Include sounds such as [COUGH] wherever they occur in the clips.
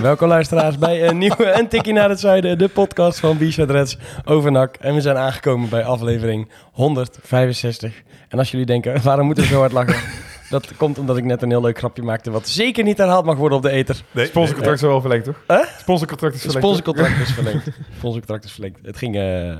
En welkom luisteraars bij een nieuwe [LAUGHS] En Tikkie naar het Zuiden, de podcast van Biesha Reds over NAC. En we zijn aangekomen bij aflevering 165. En als jullie denken, [LAUGHS] waarom moeten we zo hard lachen? [LAUGHS] Dat komt omdat ik net een heel leuk grapje maakte, wat zeker niet herhaald mag worden op de ether. Nee, Sponsorcontract is wel verlengd, toch? Huh? Sponsorcontract is verlengd. sponsorcontract is verlengd. Sponsorcontract is verlengd. Het ging, eh,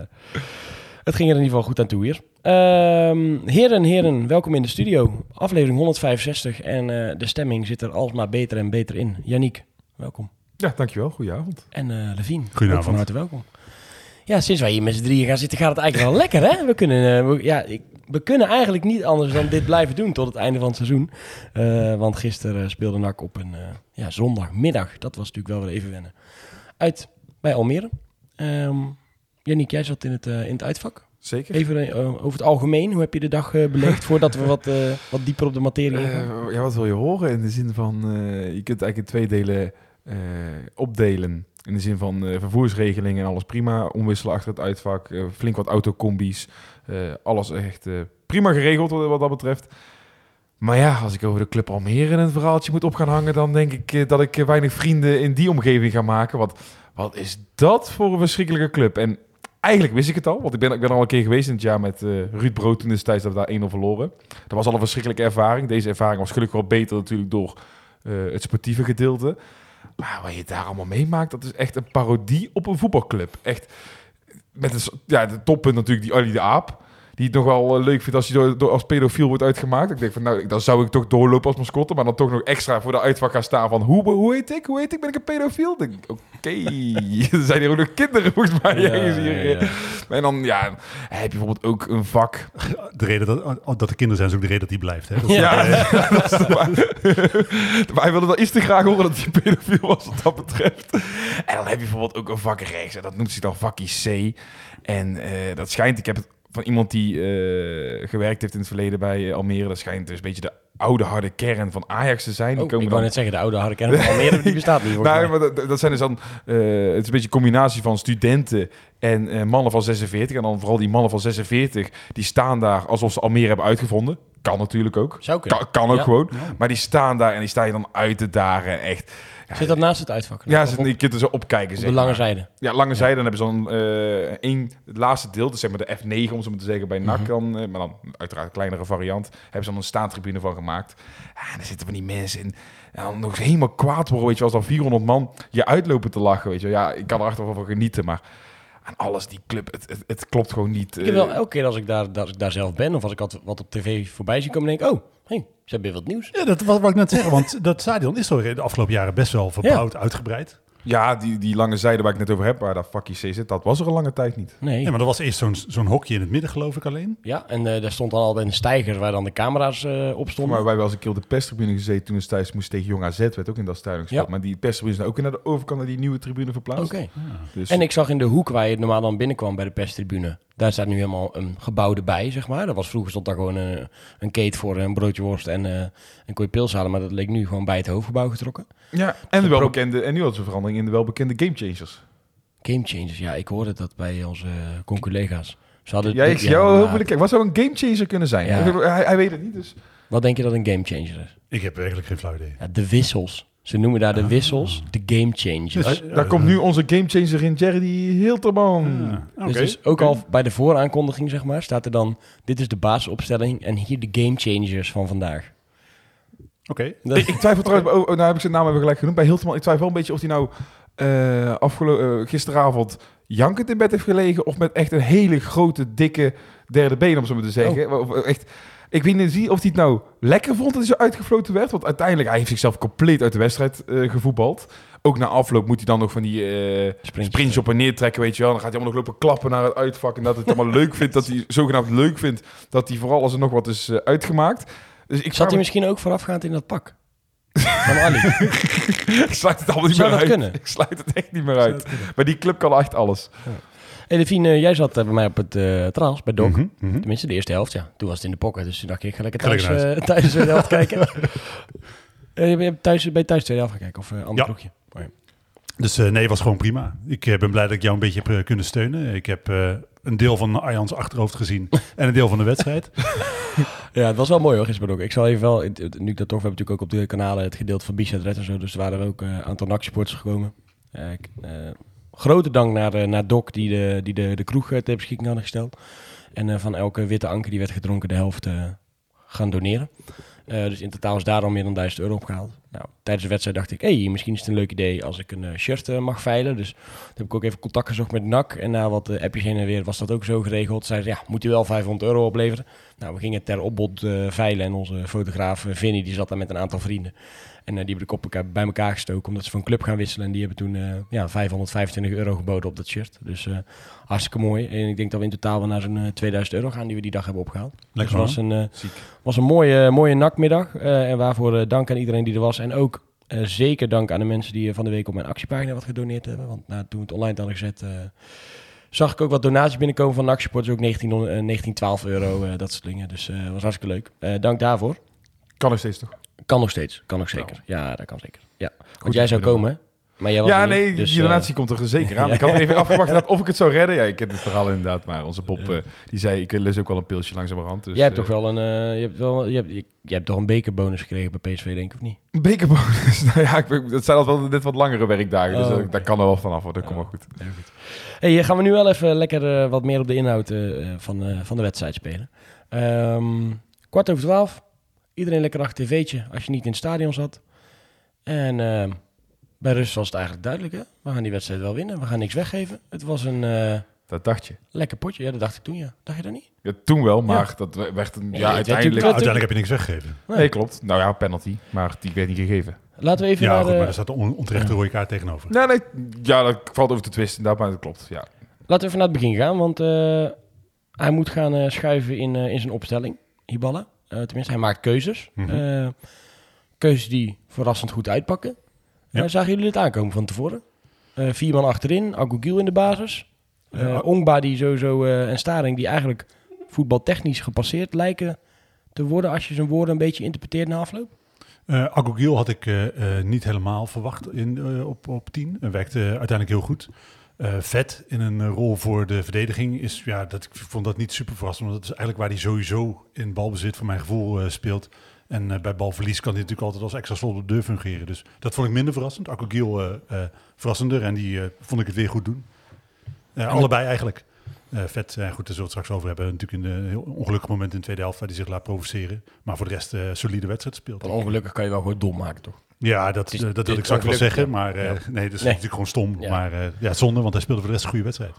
het ging er in ieder geval goed aan toe hier. Ehm, heren, heren, welkom in de studio. Aflevering 165 en eh, de stemming zit er alsmaar beter en beter in. Yannick, welkom. Ja, dankjewel. Goedenavond. En eh Levine, Goedenavond. van harte welkom. Ja, sinds wij hier met z'n drieën gaan zitten, gaat het eigenlijk wel lekker, hè? We kunnen, eh, we, ja, ik, we kunnen eigenlijk niet anders dan dit blijven doen tot het einde van het seizoen. Eh, want gisteren speelde NAC op een eh, ja, zondagmiddag. Dat was natuurlijk wel weer even wennen. Uit bij Almere. Ehm Yannick, jij zat in het, in het uitvak. Zeker. Even over het algemeen, hoe heb je de dag eh, beleefd voordat we wat, eh, wat dieper op de materie ingaan? Eh, ja, wat wil je horen? In de zin van, eh, je kunt het eigenlijk in twee delen opdelen. In de zin van eh, vervoersregelingen en alles prima. Omwisselen achter het uitvak. eh, flink wat autocombi's. eh, alles echt eh, prima geregeld wat, wat dat betreft. Maar ja, als ik over de Club Almere een verhaaltje moet op gaan hangen... dan denk ik eh, dat ik eh, weinig vrienden in die omgeving ga maken. Want wat is dat voor een verschrikkelijke club? En eigenlijk wist ik het al. Want ik ben, ik ben al een keer geweest in het jaar met eh, Ruud Brood... toen destijds dat we daar 1-0 verloren. Dat was al een verschrikkelijke ervaring. Deze ervaring was gelukkig wel beter natuurlijk door eh, het sportieve gedeelte. Maar wat je daar allemaal meemaakt, dat is echt een parodie op een voetbalclub. Echt met een, ja, de toppunt natuurlijk die Ali de Aap. Die het nog wel eh, leuk vindt als hij door, door, als pedofiel wordt uitgemaakt. Ik denk van, nou, dan zou ik toch doorlopen als mascotte. Maar dan toch nog extra voor de uitvak gaan staan van... Hoe, hoe heet ik? Hoe heet ik? Ben ik een pedofiel? Ik denk, oké. [LAUGHS] er zijn hier ook nog kinderen volgens mij. Ja, ergens hier. ja, ja. En dan, ja, heb je bijvoorbeeld ook een vak De reden dat, oh, dat er kinderen zijn is ook de reden dat die blijft. Hè? Dat- Ja. [LAUGHS] Dat is waar. [LAUGHS] maar hij wilde wel iets te graag horen dat hij pedofiel was wat dat betreft. En dan heb je bijvoorbeeld ook een vak rechts. En dat noemt zich dan vakkie C. En eh, dat schijnt, ik heb het van iemand die eh, gewerkt heeft in het verleden bij eh, Almere. Dat schijnt dus een beetje de oude harde kern van Ajax te zijn. Die Oh, ik komen wou dan net zeggen, de oude harde kern van Almere, die bestaat niet. [LAUGHS] nou, maar dat, dat zijn dus dan, eh, het is een beetje een combinatie van studenten en eh, mannen van 46. En dan vooral die mannen van 46, die staan daar alsof ze Almere hebben uitgevonden. Kan natuurlijk ook. Zou kunnen. Kan, kan ook Ja. gewoon. Maar die staan daar en die staan je dan uit te dagen. Echt. Ja, Zit dat naast het uitvak? ja, op, je kunt er zo opkijken. op de lange maar. zijde. Ja, lange zijde. Dan hebben ze dan één, het laatste deel, dus zeg maar de F9 om zo maar te zeggen, bij NAC Mhm. dan, eh, maar dan uiteraard een kleinere variant, hebben ze dan een staantribune van gemaakt. Ja, en daar zitten van die mensen in. En dan nog eens helemaal kwaad worden, weet je, als dan 400 man je uitlopen te lachen, weet je. Ja, ik kan er achteraf van genieten, maar aan alles, die club, het, het, het klopt gewoon niet. Ik heb wel Eh, elke keer als ik daar, als ik daar zelf ben of als ik wat, wat op tv voorbij zie komen, denk ik, oh, hey, ze hebben weer wat nieuws. Ja, dat wat, wat ik net zeggen, want [LAUGHS] dat stadion is zo de afgelopen jaren best wel verbouwd, uitgebreid. Ja, die, die lange zijde waar ik net over heb, waar dat vakje C zit, dat was er een lange tijd niet. Nee. Ja, maar dat was eerst zo'n zo'n hokje in het midden, geloof ik alleen. Ja, en eh, daar stond dan altijd een stijger waar dan de camera's eh, op stonden. Maar wij hebben als een keer op de perstribune gezeten toen destijds moest tegen Jong AZ, werd ook in dat stadion gespeeld. Ja. Maar die perstribune is nou ook naar de overkant naar die nieuwe tribune verplaatst. Oké. Dus, En ik zag in de hoek waar je normaal dan binnenkwam bij de perstribune, daar staat nu helemaal een gebouw erbij, zeg maar. Dat was, vroeger stond daar gewoon een, een keet voor een broodje worst en eh een kooi pils halen, maar dat leek nu gewoon bij het hoofdgebouw getrokken. Ja, en de welbekende, en nu had ze verandering in de welbekende Game Changers. Game changers, ja, ik hoorde dat bij onze uh, conculega's. Ze hadden Ja, ik ja, jou heel moeilijk kijken. Wat zou een Game Changer kunnen zijn? Ja. Hij, hij weet het niet, dus... Wat denk je dat een game changer is? Ik heb eigenlijk geen flauw idee. Ja, de wissels. Ze noemen daar de wissels de game changers. Dus- Dus, Eh, Daar komt nu onze Game Changer in, Jerry Hilterman. Ah, oké. dus ook al bij de vooraankondiging, zeg maar, staat er dan... Dit is de basisopstelling en hier de game changers van vandaag. Oké. Ik, ik twijfel trouwens, oh, oh, nou heb ik zijn naam even gelijk genoemd, bij Hilterman. Ik twijfel wel een beetje of hij nou eh afgelo- eh, gisteravond jankend in bed heeft gelegen of met echt een hele grote, dikke derde been, om zo maar te zeggen. Of, echt, ik weet niet of hij het nou lekker vond dat hij zo uitgefloten werd, want uiteindelijk, hij heeft zichzelf compleet uit de wedstrijd eh, gevoetbald. Ook na afloop moet hij dan nog van die eh Sprintjes. op en neer trekken, weet je wel. Dan gaat hij allemaal nog lopen klappen naar het uitvak. En dat hij het allemaal leuk vindt, dat hij [LAUGHS] zogenaamd leuk vindt, dat hij vooral als er nog wat is eh, uitgemaakt. Dus ik Zat hij me- misschien ook voorafgaand in dat pak? [LAUGHS] Van Ali. ik sluit het allemaal niet Zou meer uit. kunnen? Ik sluit het echt niet meer uit. Maar die club kan echt alles. Hey, Levine, eh, jij zat eh, bij mij op het uh, bij Doc. Mhm, mhm. Tenminste, de eerste helft, ja. Toen was het in de pocket, dus toen dacht ik, ga lekker Ga thuis, lekker eh, [LAUGHS] thuis de helft kijken. [LAUGHS] Eh, ben je thuis, ben je thuis de tweede helft gaan kijken? Of een ander Ja. ploegje? Oh, ja. Dus eh, nee, was gewoon prima. Ik eh, ben blij dat ik jou een beetje heb eh, kunnen steunen. Ik heb eh, een deel van Arjans achterhoofd gezien [LAUGHS] en een deel van de wedstrijd. Ja, het was wel mooi hoor, gisteren bij Doc. Ik zal even wel, nu ik dat toch, we hebben natuurlijk ook op de kanalen het gedeelte van Bichat Red en zo, dus er waren er ook eh, een aantal NAC-supporters gekomen. Eh, ik- eh, grote dank naar, eh, naar Doc, die de, die de, de kroeg eh, ter beschikking hadden gesteld. En eh, van elke witte anker die werd gedronken, de helft gaan doneren. Dus in totaal is daar al meer dan 1000 euro opgehaald. Nou, tijdens de wedstrijd dacht ik, hey, misschien is het een leuk idee als ik een shirt mag veilen. Dus toen heb ik ook even contact gezocht met NAC. En na wat appjes heen en weer was dat ook zo geregeld. Zeiden ze, ja, moet u wel 500 euro opleveren. Nou, we gingen ter opbod veilen. En onze fotograaf Vinnie, die zat daar met een aantal vrienden. En eh, die hebben de koppen bij elkaar gestoken omdat ze van club gaan wisselen. En die hebben toen eh, ja, 525 euro geboden op dat shirt. Dus eh, hartstikke mooi. En ik denk dat we in totaal wel naar zo'n eh, 2000 euro gaan die we die dag hebben opgehaald. Lekker dus het was man. een, eh, was een mooie, mooie nakmiddag. eh, en waarvoor dank aan iedereen die er was. En ook eh, zeker dank aan de mensen die van de week op mijn actiepagina wat gedoneerd hebben. Want nou, toen we het online hadden gezet, eh, zag ik ook wat donaties binnenkomen van actieporters. Ook 19, eh, 19 12 euro, eh, dat soort dingen. Dus eh was hartstikke leuk. Eh, dank daarvoor. Kan nog steeds toch? Kan nog steeds, kan nog zeker. Ja, dat kan zeker. Ja. Want Goed, jij zou komen? Maar jij was Ja, er niet, nee, dus, die eh, donatie komt er zeker aan. [LAUGHS] ja. Ik had even afgewacht of ik het zou redden. Ja, ik ken het verhaal inderdaad, maar onze Bob eh, die zei, ik lust ook wel een pilsje langzamerhand. Dus, jij hebt eh, toch wel een, eh, je hebt wel, je hebt, je, je hebt toch een bekerbonus gekregen bij PSV, denk ik, of niet? Een bekerbonus. [LAUGHS] nou ja, ik, dat zijn al wel net wat langere werkdagen, dus Oh, eh, oké. daar kan er wel vanaf worden. Dat Ja. komt wel goed. Hey, eh, gaan we nu wel even lekker eh, wat meer op de inhoud eh, eh, van, eh, van de wedstrijd spelen. Ehm, kwart over twaalf. Iedereen lekker achter tv'tje als je niet in het stadion zat. En ehm, bij rust was het eigenlijk duidelijk. Hè? We gaan die wedstrijd wel winnen. We gaan niks weggeven. Het was een eh, Dat dacht je. lekker potje. Ja, dat dacht ik toen, ja. Dacht je dat niet? Ja, toen wel, maar dat we- werd een, ja, uiteindelijk... Ja, uiteindelijk heb je niks weggegeven. Nee, klopt. Nou ja, penalty, maar die werd niet gegeven. Laten we even Ja, naar goed, de- maar er staat een on- onterechte rode kaart tegenover. Nee, nee, ja, dat valt over te twisten inderdaad, maar dat klopt, ja. Laten we even naar het begin gaan, want eh, hij moet gaan eh, schuiven in, eh, in zijn opstelling, Hiballa. Eh, tenminste, hij maakt keuzes. Mhm. Eh, keuzes die verrassend goed uitpakken. Ja. Eh, zagen jullie het aankomen van tevoren? Vier man achterin, Agugil in de basis. Ja. Ongba die sowieso en Staring die eigenlijk voetbaltechnisch gepasseerd lijken te worden als je zijn woorden een beetje interpreteert na afloop. Eh Agogil had ik niet helemaal verwacht in, op, op 10. En werkte uiteindelijk heel goed. Eh, vet in een eh, rol voor de verdediging is, ja, dat, ik vond dat niet super verrassend. Want dat is eigenlijk waar hij sowieso in balbezit voor mijn gevoel eh, speelt. En bij balverlies kan hij natuurlijk altijd als extra slot op de deur fungeren. Dus dat vond ik minder verrassend. Agogil eh eh, verrassender en die vond ik het weer goed doen. Allebei eigenlijk. Vet, goed, daar zullen we het straks over hebben. Natuurlijk in een heel ongelukkig moment in de tweede helft waar hij zich laat provoceren. Maar voor de rest solide wedstrijd speelt. Dan ongelukkig kan je wel gewoon dom maken, toch? Ja, dat, is- eh, dat wil ik straks wel zeggen. ja. Maar eh, nee, dat is Nee. natuurlijk gewoon stom. Ja. Maar eh, ja, zonde, want hij speelde voor de rest een goede wedstrijd.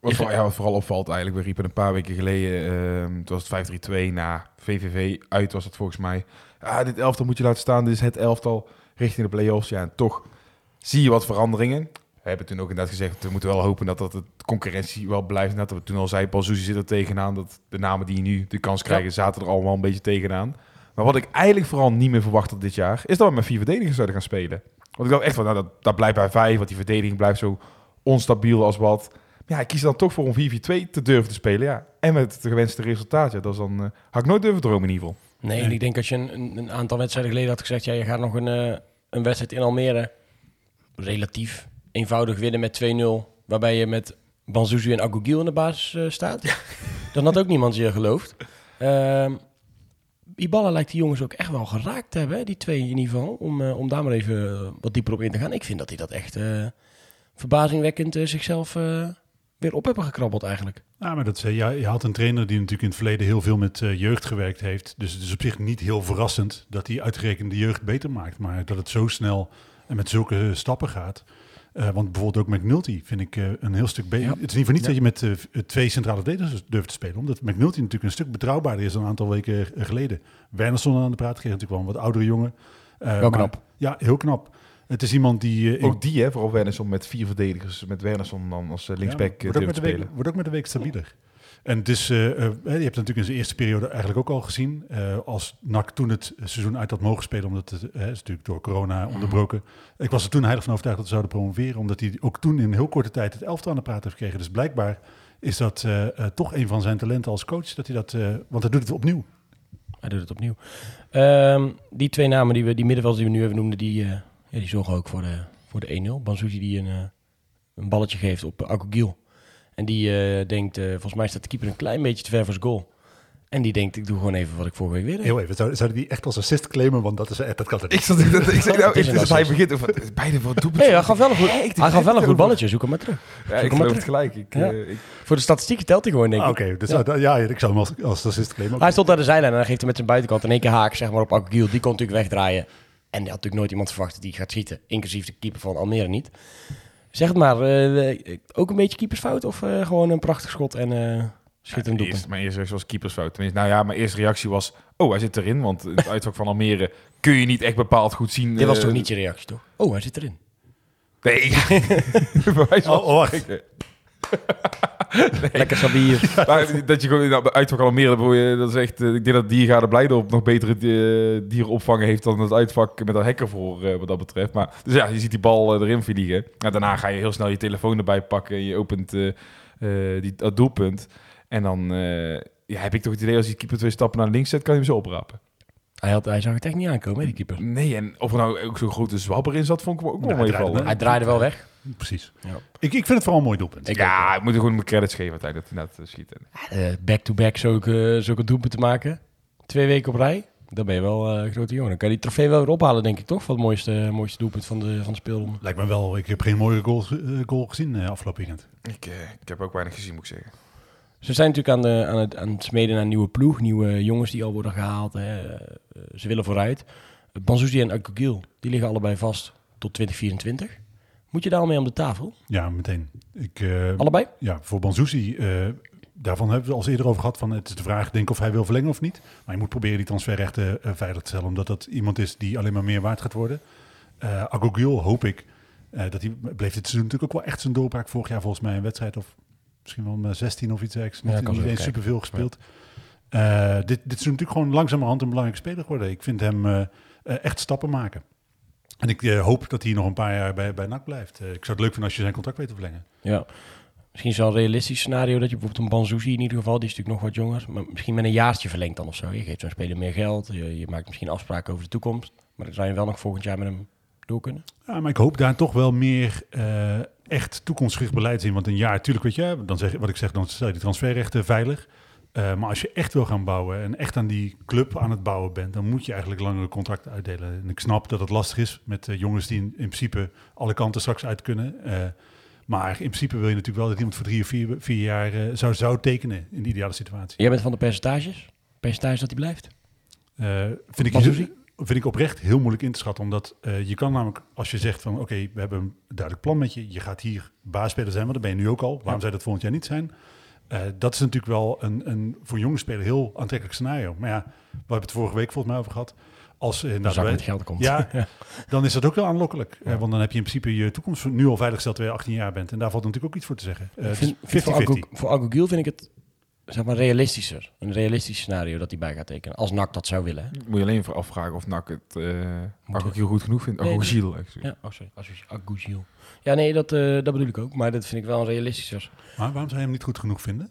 Wat, voor- ja, wat vooral opvalt eigenlijk, we riepen een paar weken geleden, ehm het was het 5-3-2 na VVV uit was het volgens mij. Ah, dit elftal moet je laten staan, dit is het elftal richting de play-offs. Ja, en toch zie je wat veranderingen. We hebben toen ook inderdaad gezegd, we moeten wel hopen dat, dat de concurrentie wel blijft. Net dat we toen al zei, Paul Soesie zit er tegenaan. Dat de namen die nu de kans krijgen, zaten er allemaal een beetje tegenaan. Maar wat ik eigenlijk vooral niet meer verwacht had dit jaar, is dat we met vier verdedigers zouden gaan spelen. Want ik dacht echt van, nou, dat, dat blijft bij vijf, want die verdediging blijft zo onstabiel als wat. Ja, ik kies dan toch voor om 4-4-2 te durven te spelen. Ja. En met het gewenste resultaat. Ja, dat is dan, eh, had ik nooit durven dromen in ieder geval. Nee, en ik denk als je een, een, aantal wedstrijden geleden had gezegd... ja, je gaat nog een, eh, een wedstrijd in Almere relatief eenvoudig winnen met 2-0... waarbij je met Banzuzu en Agugil in de basis eh, staat... dan had ook niemand je geloofd. Ehm Ibala lijkt die jongens ook echt wel geraakt te hebben, die twee in ieder geval... om, eh, om daar maar even eh, wat dieper op in te gaan. Ik vind dat hij dat echt eh, verbazingwekkend zichzelf weer op hebben gekrabbeld eigenlijk. Ja, maar dat, ja, je had een trainer die natuurlijk in het verleden heel veel met jeugd gewerkt heeft. Dus het is op zich niet heel verrassend dat hij uitgerekend de jeugd beter maakt. Maar dat het zo snel en met zulke stappen gaat. Eh, want bijvoorbeeld ook McNulty vind ik eh, een heel stuk beter. Ja. Het is niet voor niets dat je met eh, twee centrale verdedigers durft te spelen. Omdat McNulty natuurlijk een stuk betrouwbaarder is dan een aantal weken geleden. Werner stond aan de praat, kreeg natuurlijk wel een wat oudere jongen. Maar- knap. Ja, heel knap. Het is iemand die... Ook die, hè, vooral Wernersson met vier verdedigers. Met Wernersson dan als linksback Ja, wordt, ook met de week, wordt ook met de week stabieler. En het is, eh, eh, je hebt het natuurlijk in zijn eerste periode eigenlijk ook al gezien. eh, als NAC toen het seizoen uit had mogen spelen, omdat het is natuurlijk door corona onderbroken. Ik was er toen heilig van overtuigd dat ze zouden promoveren, omdat hij ook toen in heel korte tijd het elftal aan de praat heeft gekregen. Dus blijkbaar is dat toch een van zijn talenten als coach, dat hij dat, want hij doet het opnieuw. Hij doet het opnieuw. Ehm, die twee namen, die, we, die middenvelders die we nu even noemden, die, ja, die zorgen ook voor de, voor de 1-0. Banzuzi die een, een balletje geeft op Akugil. En die eh, denkt, eh, volgens mij staat de keeper een klein beetje te ver voor zijn goal. En die denkt, ik doe gewoon even wat ik vorige week weer deed. Heel even, zouden zou die echt als assist claimen? Want dat, is, eh, dat kan er Ik niet. zat ik, [LAUGHS] dat, ik zeg nou, Het is dus hij begint over beide voor doelpunt. Nee, hij gaf wel een goed, hij gaf wel een goed balletje. Zoek hem maar terug. Ja, ik geloof het gelijk. Ik, Ja. eh, ik, Voor de statistieken telt hij gewoon, denk Ah, ik. Oké, dus Ja. ik zou hem als, als assist claimen. Hij stond aan de zijlijn en hij geeft hem met zijn buitenkant in één keer haak zeg maar, op Akugil. Die kon natuurlijk wegdraaien. En die had natuurlijk nooit iemand verwacht dat die gaat schieten. Inclusief de keeper van Almere niet. Zeg het maar, eh, ook een beetje keepersfout of eh, gewoon een prachtig schot en eh schitterend doelpunt? eerste, mijn eerste reactie was keepersfout. Tenminste, nou ja, mijn eerste reactie was... Oh, hij zit erin. Want het [LAUGHS] uitvak van Almere kun je niet echt bepaald goed zien... Dit was eh, toch niet je reactie, toch? Oh, hij zit erin. Nee. [LAUGHS] Oh, oh, wacht. [LAUGHS] Lekker Sabier. [LAUGHS] Maar dat je gewoon het uitvak je- Dat is echt, eh, ik denk dat Diergaarde Blijdorp nog betere eh, dierenopvangen heeft... dan het uitvak met een hekker voor, eh, wat dat betreft. Maar, dus ja, je ziet die bal erin vliegen. Nou, daarna ga je heel snel je telefoon erbij pakken... en je opent die, dat doelpunt. En dan ja, heb ik toch het idee... als die keeper twee stappen naar links zet... kan je hem zo oprapen. Hij, had, hij zag het echt niet aankomen, hè, die keeper. Nee, en of er nou ook zo'n grote zwabber in zat... vond ik ook wel Ja, hij meevallen. Hij draaide wel weg. Precies. Ja. Ik, ik vind het vooral een mooi doelpunt. Ik Ja, ik moet er gewoon mijn credits geven uiteindelijk dat hij net eh, schiet. Eh, Back-to-back zulke, zulke doelpunten maken. Twee weken op rij. Dan ben je wel eh, een grote jongen. Dan kan je die trofee wel weer ophalen, denk ik, toch? Van het mooiste, mooiste doelpunt van de, van de speelronde. Lijkt me wel. Ik heb geen mooie goal, eh, goal gezien eh, afgelopen weekend. Ik, eh, ik heb ook weinig gezien, moet ik zeggen. Ze zijn natuurlijk aan, de, aan, het, aan het smeden naar een nieuwe ploeg. Nieuwe jongens die al worden gehaald. Hè. Eh, ze willen vooruit. Banzuzi en Akugil, die liggen allebei vast tot 2024. Moet je daar al mee om de tafel? Ja, meteen. Ik, eh, Allebei? ja, voor Banzuzi, eh daarvan hebben we al eerder over gehad. Van, het is de vraag, denk of hij wil verlengen of niet. Maar je moet proberen die transferrechten eh, veilig te stellen. Omdat dat iemand is die alleen maar meer waard gaat worden. Eh Agogil hoop ik. dat hij bleef dit seizoen natuurlijk ook wel echt zijn doorbraak. Vorig jaar volgens mij een wedstrijd of misschien wel maar 16 of iets. Ja, Niet, eens superveel gespeeld. Dit, dit is natuurlijk gewoon langzamerhand een belangrijke speler geworden. Ik vind hem echt stappen maken. En ik eh, hoop dat hij nog een paar jaar bij, bij NAC blijft. Eh, ik zou het leuk vinden als je zijn contract weet te verlengen. Ja. Misschien is wel een realistisch scenario dat je bijvoorbeeld een Banzuzi in ieder geval, die is natuurlijk nog wat jonger, maar misschien met een jaartje verlengt dan of zo. Je geeft zo'n speler meer geld, je, je maakt misschien afspraken over de toekomst, maar dan zou je wel nog volgend jaar met hem door kunnen. Ja, maar ik hoop daar toch wel meer eh, echt toekomstgericht beleid zien. Want een jaar, natuurlijk, weet je, dan zeg, wat ik zeg, dan stel je die transferrechten veilig. Eh, maar als je echt wil gaan bouwen en echt aan die club aan het bouwen bent, dan moet je eigenlijk langere contracten uitdelen. En ik snap dat het lastig is met eh, jongens die in, in principe alle kanten straks uit kunnen. Eh, maar in principe wil je natuurlijk wel dat iemand voor drie of vier, vier jaar zou, zou tekenen in de ideale situatie. Jij bent van de percentages? Percentage dat hij blijft? Vind, ik, vind ik oprecht heel moeilijk in te schatten. Omdat je kan namelijk, als je zegt van oké, we hebben een duidelijk plan met je. Je gaat hier baasspeler zijn, want dat ben je nu ook al. Waarom Ja. zou dat volgend jaar niet zijn? Eh, dat is natuurlijk wel een, een voor jonge speler heel aantrekkelijk scenario. Maar ja, we hebben het vorige week volgens mij over gehad. Als, Dan nou, met geld komt. [LAUGHS] Ja, dan is dat ook wel aanlokkelijk. Eh, want dan heb je in principe je toekomst nu al veilig gesteld terwijl je 18 jaar bent. En daar valt natuurlijk ook iets voor te zeggen. Ik dus vind, vind voor, 50-50. Agu- voor Agugil vind ik het zeg maar realistischer. Een realistisch scenario dat hij bij gaat tekenen. Als NAC dat zou willen. Hè? Moet je alleen even afvragen of NAC het uh, ook heel goed genoeg vindt. Nee, nee. Gilles, actually. Ja, oh sorry. Ja, nee, dat, eh, dat bedoel ik ook. Maar dat vind ik wel een realistischer. Maar waarom zou je hem niet goed genoeg vinden?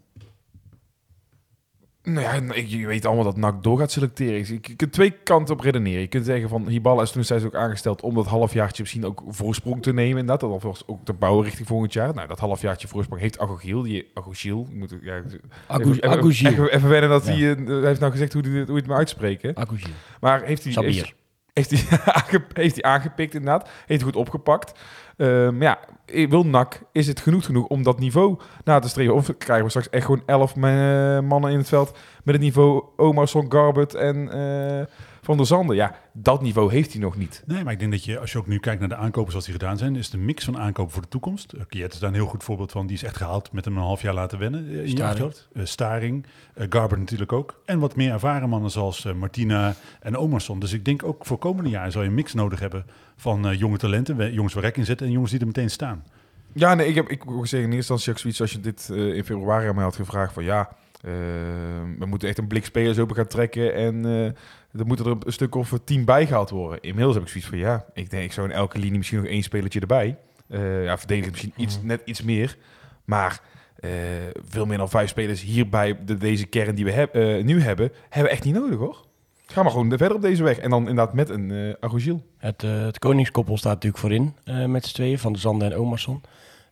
Nou ja, ik- je weet allemaal dat NAC door gaat selecteren. Je, kunt twee kanten op redeneren. Je kunt zeggen van Hiballa is toen zijn ook aangesteld om dat halfjaartje misschien ook voorsprong te nemen. Inderdaad, dat was ook te bouwen richting volgend jaar. Nou, dat halfjaartje voorsprong heeft Agogiel. Die Agogiel, ik moet ja, Agu- even, Agugil. even, even wennen dat Ja. hij, eh, hij heeft nou gezegd hoe hij, hoe het moet uitspreken. Maar heeft hij, heeft, hij, heeft [LAUGHS] hij aangepikt inderdaad. Heeft hij goed opgepakt. Ehm, ja, wil NAC, is het genoeg genoeg om dat niveau na te streven? Of krijgen we straks echt gewoon elf ma- mannen in het veld met het niveau Omerson, Garbert en eh, Van der Zanden? Ja, dat niveau heeft hij nog niet. Nee, maar ik denk dat je, als je ook nu kijkt naar de aankopen zoals die gedaan zijn, is de mix van aankopen voor de toekomst. Uh, Kiet is daar een heel goed voorbeeld van. Die is echt gehaald met hem een half jaar laten wennen. eh, in Staring. Eh, Staring, eh, Garber natuurlijk ook. En wat meer ervaren mannen zoals eh, Martina en Omerson. Dus ik denk ook voor komende jaar zal je een mix nodig hebben van eh, jonge talenten, jongens waar rek in zitten en jongens die er meteen staan. Ja, nee, ik heb ik wil zeggen in eerste instantie ook zoiets als je dit eh, in februari aan mij had gevraagd van ja, Eh, we moeten echt een blik spelers open gaan trekken en er moeten er een stuk of tien bijgehaald worden. Inmiddels heb ik zoiets van, ja, ik denk ik zou in elke linie misschien nog één spelertje erbij. Eh ja, verdedigen misschien iets, net iets meer. Maar eh, veel meer dan vijf spelers hierbij, de, deze kern die we heb, eh, nu hebben, hebben we echt niet nodig hoor. Ga maar gewoon verder op deze weg. En dan inderdaad met een uh. Het, het koningskoppel staat natuurlijk voorin met z'n tweeën, Van de Zanden en Omarsson.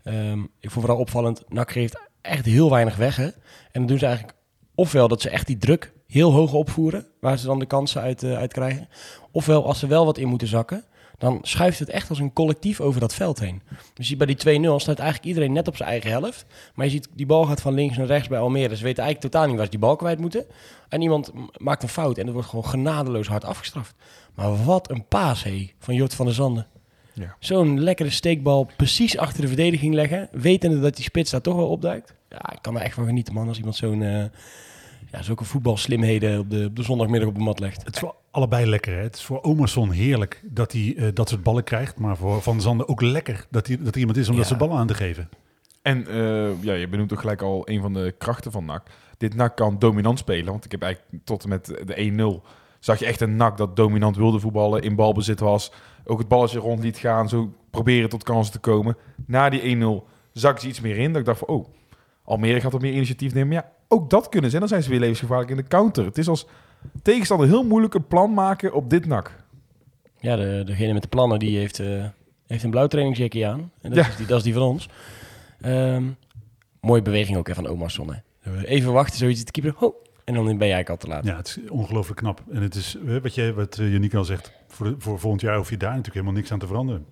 Ehm, ik vond vooral opvallend, NAC geeft echt heel weinig weg. Hè? En dan doen ze eigenlijk ofwel dat ze echt die druk heel hoog opvoeren, waar ze dan de kansen uit, eh, uit krijgen. Ofwel, als ze wel wat in moeten zakken, dan schuift het echt als een collectief over dat veld heen. Dus je bij die 2-0 staat eigenlijk iedereen net op zijn eigen helft. Maar je ziet, die bal gaat van links naar rechts bij Almere. Ze weten eigenlijk totaal niet waar ze die bal kwijt moeten. En iemand maakt een fout en dat wordt gewoon genadeloos hard afgestraft. Maar wat een paas, hé, van Jort van der Zanden. Ja. Zo'n lekkere steekbal precies achter de verdediging leggen, wetende dat die spits daar toch wel opduikt. Ja, ik kan er echt van genieten, man, als iemand zo'n... eh ja, zulke voetbalslimheden op de, op de zondagmiddag op de mat legt. Het is voor allebei lekker. Hè? Het is voor Omerson heerlijk dat hij eh, dat soort ballen krijgt. Maar voor Van Zanden ook lekker dat, hij, dat er iemand is om dat soort ballen aan te geven. En eh, ja, je benoemt ook gelijk al een van de krachten van NAC. Dit NAC kan dominant spelen. Want ik heb eigenlijk tot en met de 1-0 zag je echt een NAC dat dominant wilde voetballen, in balbezit was. Ook het balletje rond liet gaan, zo proberen tot kansen te komen. Na die 1-0 zag ze iets meer in. Dat ik dacht van, oh, Almere gaat wat meer initiatief nemen. Maar ja, ook dat kunnen ze. En dan zijn ze weer levensgevaarlijk in de counter. Het is als tegenstander heel moeilijk een plan maken op dit NAC. Ja, de, degene met de plannen die heeft, eh, heeft een blauw trainingsjackje aan. En dat, Ja. is die, dat is die van ons. Ehm, mooie beweging ook hè, van Omarsson. Hè. Even wachten, zoiets de keeper. Ho, en dan ben jij eigenlijk al te laat. Ja, het is ongelooflijk knap. En het is, eh, wat, jij, wat eh, Yannick al zegt, voor, de, voor volgend jaar hoef je daar natuurlijk helemaal niks aan te veranderen.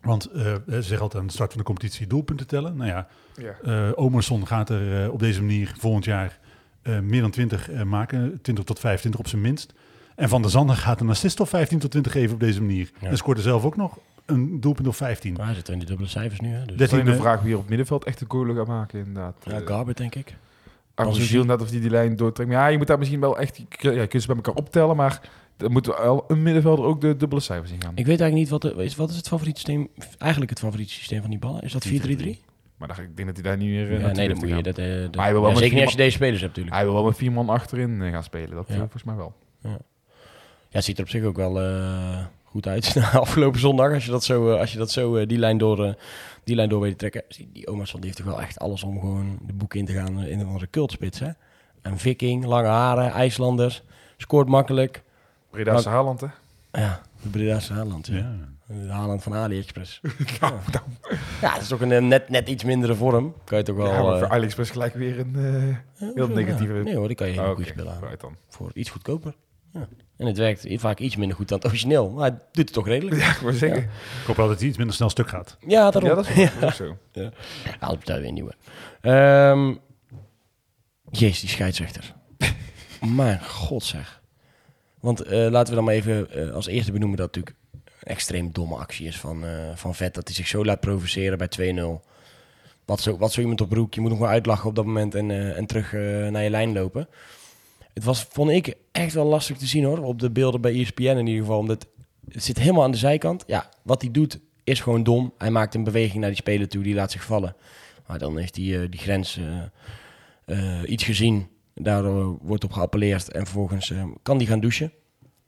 Want eh, ze zeggen altijd aan de start van de competitie doelpunten tellen. Nou ja, Ja. eh Omerson gaat er eh, op deze manier volgend jaar eh, meer dan 20 eh, maken. 20 tot 25 op zijn minst. En Van der Zanden gaat een assist of 15 tot 20 geven op deze manier. Ja. En scoort er zelf ook nog een doelpunt of 15. Maar hij zit in die dubbele cijfers nu. Hè, dus. Dat is 13 de eh, vraag wie er op het middenveld echt de goal gaat maken, inderdaad. Ja, Eh, Garbert denk ik. Argentinië net of die die lijn doortrekt. Maar ja, je moet daar misschien wel echt... Ja, je kunt ze bij elkaar optellen, maar... Dan moet wel een middenvelder ook de dubbele cijfers in gaan. Ik weet eigenlijk niet, wat, de, is, wat is het favoriete systeem, eigenlijk het favoriete systeem van die ballen? Is dat 4-3-3? Maar dan, ik denk dat hij daar niet meer... eh, Ja, nee, dan heeft moet je dat... eh, dat- Maar hij wil wel ja, met zeker niet als je deze spelers hebt natuurlijk. Hij wil wel met vier man achterin eh, gaan spelen. Dat Ja. volgens mij wel. Ja, het ziet er op zich ook wel goed uit. Na [LAUGHS] afgelopen zondag, als je dat zo, als je dat zo die, lijn door, die lijn door weet te trekken. Die Omerson die heeft toch wel echt alles om gewoon de boek in te gaan in een andere cultspits. Hè? Een viking, lange haren, IJslanders, scoort makkelijk. Breda's Haaland, hè? Ja, de Breda's Haaland. Ja. Ja. De Haaland van AliExpress. [LAUGHS] ja. ja, dat is toch een eh, net, net iets mindere vorm. Kan je toch wel... ja, maar eh, voor AliExpress gelijk weer een eh, ja, heel negatieve... Nee hoor, die kan je heel Oh, goed oké. spelen aan. Vooruit dan. Voor iets goedkoper. Ja. En het werkt vaak iets minder goed dan het origineel. Maar het doet het toch redelijk. Ja, ik wou zeggen. Ik hoop wel dat hij iets minder snel stuk gaat. Ja, daarom. Ja, dat is, wel- dat is ook zo. Ja, weer nieuwe. Ehm jezus, die scheidsrechter. [LAUGHS] Mijn god zeg. Want eh, laten we dan maar even eh, als eerste benoemen dat natuurlijk een extreem domme actie is van, eh, van Vet. Dat hij zich zo laat provoceren bij 2-0. Wat zo, wat zo iemand op broek. Je moet nog maar uitlachen op dat moment en, en terug naar je lijn lopen. Het was, vond ik, echt wel lastig te zien hoor. Op de beelden bij ESPN in ieder geval. Omdat het zit helemaal aan de zijkant. Ja, wat hij doet is gewoon dom. Hij maakt een beweging naar die speler toe. Die laat zich vallen. Maar dan heeft hij die grens iets gezien. Daardoor wordt op geappelleerd. En vervolgens eh, kan die gaan douchen.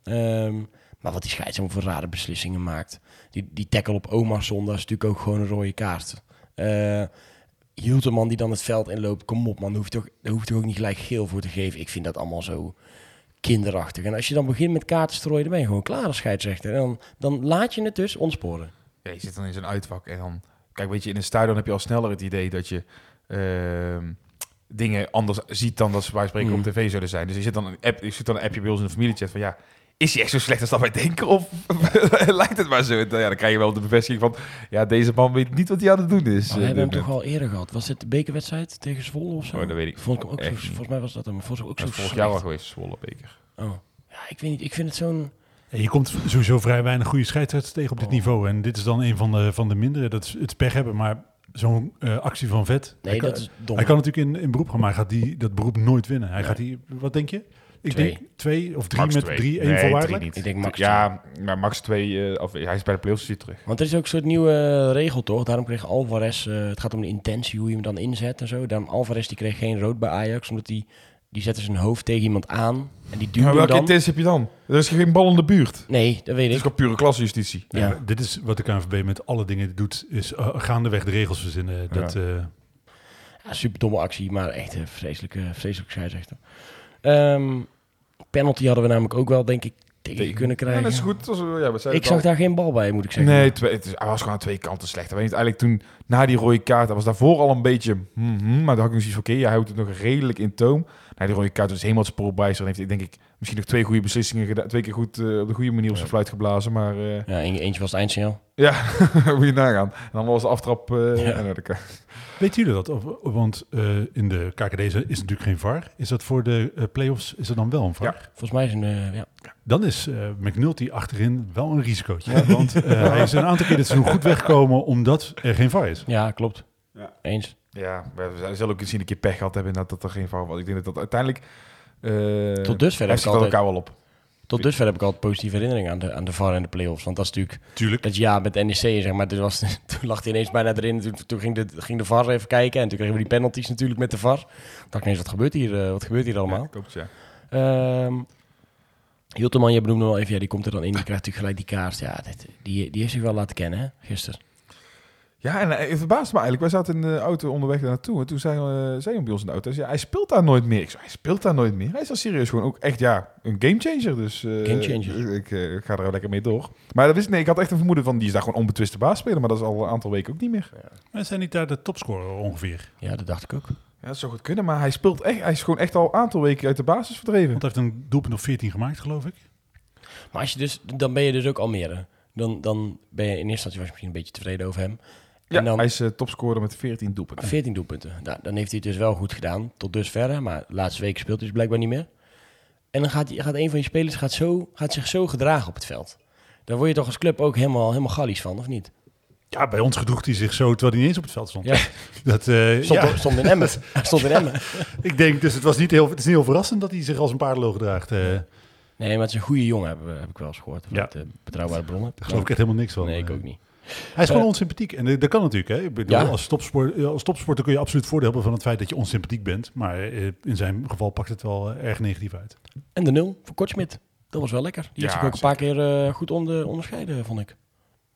Ehm, maar wat die scheidsrechter voor rare beslissingen maakt. Die, die tackle op Omarsson, dat is natuurlijk ook gewoon een rode kaart. Eh Hilterman die dan het veld inloopt. Kom op man, daar hoeft, toch, hoeft toch ook niet gelijk geel voor te geven. Ik vind dat allemaal zo kinderachtig. En als je dan begint met kaarten strooien, dan ben je gewoon klaar als scheidsrechter. En dan, dan laat je het dus ontsporen. Ja, je zit dan in zo'n uitvak en dan... Kijk, weet je, in een stadion heb je al sneller het idee dat je... ehm, dingen anders ziet dan dat ze bij spreken Mm. op tv zouden zijn. Dus je zit dan een app, je zit dan een appje bij ons in de familiechat van ja, is hij echt zo slecht als dat wij denken? Of [LAUGHS] lijkt het maar zo? Dan- Ja, dan krijg je wel de bevestiging van ja, deze man weet niet wat hij aan het doen is. Maar we eh, hebben hem toch al eerder gehad. Was dit de bekerwedstrijd tegen Zwolle of zo? Oh, dat weet ik Vond ik hem ook zo, volgens mij was dat hem. Volgens mij ook Dat zo is vorig jaar al geweest, Zwolle beker. Oh. Ja, ik weet niet. Ik vind het zo'n... Je komt sowieso vrij weinig goede scheidsrechters tegen op dit Oh. niveau. En dit is dan een van de, van de mindere. Dat is het pech hebben, maar zo'n eh, actie van vet. Nee, hij, kan, dat is dom. hij kan natuurlijk in, in beroep gaan, maar hij gaat die, dat beroep nooit winnen. Hij Nee. gaat die, wat denk je? Ik Twee. denk twee of drie Max met twee. drie, één Nee, voorwaardelijk. drie niet. Ik denk max Ja, maar max 2, of hij is bij de playoffs hij terug. Want er is ook een soort nieuwe eh, regel, toch? Daarom kreeg Alvarez, eh, het gaat om de intentie, hoe je hem dan inzet en zo. Daarom Alvarez die kreeg geen rood bij Ajax, omdat die, die zette zijn hoofd tegen iemand aan. En die Maar hem welke dan. intentie heb je dan? Er is geen bal in de buurt. Nee, dat weet Het is ik. gewoon pure klassejustitie. Ja. Ja. dit is wat de KNVB met alle dingen doet, is uh, gaandeweg de regels verzinnen. Dat, eh, Ja, super domme actie, maar echt een vreselijke, vreselijke scheidsrechter. Ehm penalty hadden we namelijk ook wel, denk ik, tegen, kunnen krijgen. Ja, dat is goed. Dat ja, we zeiden Ik zag daar geen bal bij, moet ik zeggen. Nee, twee, het is, hij was gewoon aan twee kanten slecht. Weet eigenlijk toen, na die rode kaart, hij was daarvoor al een beetje... mhm, maar dan had ik nog zoiets van, oké, hij houdt het nog redelijk in toom. Na die rode kaart was helemaal het spoor bij. Dan heeft hij, denk ik, misschien nog twee goede beslissingen gedaan. Twee keer goed eh, op de goede manier op zijn fluit geblazen. Maar eh, Ja, een- eentje was het eindsignaal. ja, [LAUGHS] moet je nagaan. En dan was de aftrap... eh Ja. naar de ka- Weten jullie dat? Of, want eh, in de KKD is is natuurlijk geen VAR. Is dat voor de play-offs, is er dan wel een VAR? Ja. Volgens mij is een, ja. Dan is eh McNulty achterin wel een risicootje. Want eh, hij is een aantal keer dit seizoen goed weggekomen omdat er geen VAR is. ja, klopt. Ja. Eens. Ja, we zullen ook misschien een keer pech gehad hebben dat, dat er geen fout was. Ik denk dat dat uiteindelijk... eh Tot dusver heb ik altijd, elkaar wel op. tot dusver heb ik altijd positieve herinneringen aan de, aan de VAR en de play-offs. Want dat is natuurlijk Tuurlijk. dat ja met NEC, zeg maar. Toen, was, [LAUGHS] toen lag hij ineens bijna erin. Toen, toen ging, de, ging de VAR even kijken. En toen kregen we die penalties natuurlijk met de VAR. Toen dacht ik ineens, wat gebeurt hier, eh, wat gebeurt hier allemaal? Ja, klopt, ja. Ehm Hilterman, je benoemde al even, ja, die komt er dan in. Die krijgt natuurlijk gelijk die kaart. Ja, dit, die, die heeft zich wel laten kennen, hè, gisteren. Ja, en eh, het verbaasde me eigenlijk. Wij zaten in de auto onderweg naartoe. En toen zei, uh, zei hij bij ons in de auto, ja, hij speelt daar nooit meer. Ik zei, hij speelt daar nooit meer. Hij is dan serieus gewoon ook echt, ja, een gamechanger. Dus eh, Gamechanger. Ik, ik ga er lekker mee door. Maar dat wist ik, nee, ik had echt een vermoeden van, die is daar gewoon onbetwiste baas spelen. Maar dat is al een aantal weken ook niet meer. Maar zijn niet daar de topscorer ongeveer? Ja, dat dacht ik ook. Ja, dat zou goed kunnen. Maar hij speelt echt, hij is gewoon echt al een aantal weken uit de basis verdreven. Want hij heeft een doelpunt of 14 gemaakt, geloof ik. Maar als je dus, dan ben je dus ook Almere. Dan, dan ben je in eerste instantie was je misschien een beetje tevreden over hem. Ja, en dan hij is uh, topscorer met 14 doelpunten. 14 doelpunten. Nou, dan heeft hij het dus wel goed gedaan, tot dusver. Maar de laatste week speelt hij dus blijkbaar niet meer. En dan gaat, gaat een van je spelers gaat, zo, gaat zich zo gedragen op het veld. Daar word je toch als club ook helemaal, helemaal gallies van, of niet? Ja, bij ons gedroeg hij zich zo terwijl hij niet eens op het veld stond. Ja. [LAUGHS] Dat, uh, Stond, ja. stond in Emmen. [LAUGHS] Stond in Emmen. [LAUGHS] ik denk, dus het, was niet heel, het is niet heel verrassend dat hij zich als een paardenloog gedraagt. Uh, Nee, maar het is een goede jongen, heb, heb ik wel eens gehoord. Ja. uh, betrouwbare bronnen. Daar geloof ik echt helemaal niks van. Nee, ik ook niet. Hij is gewoon Uh, onsympathiek. En dat kan natuurlijk. Hè? Ik bedoel, Ja. als, topsport, als topsporter kun je absoluut voordeel hebben van het feit dat je onsympathiek bent. Maar eh, in zijn geval pakt het wel eh, erg negatief uit. En de nul voor Kortsmit. Dat was wel lekker. Die heeft Ja, zich ook een paar keer uh, goed onder, onderscheiden, vond ik.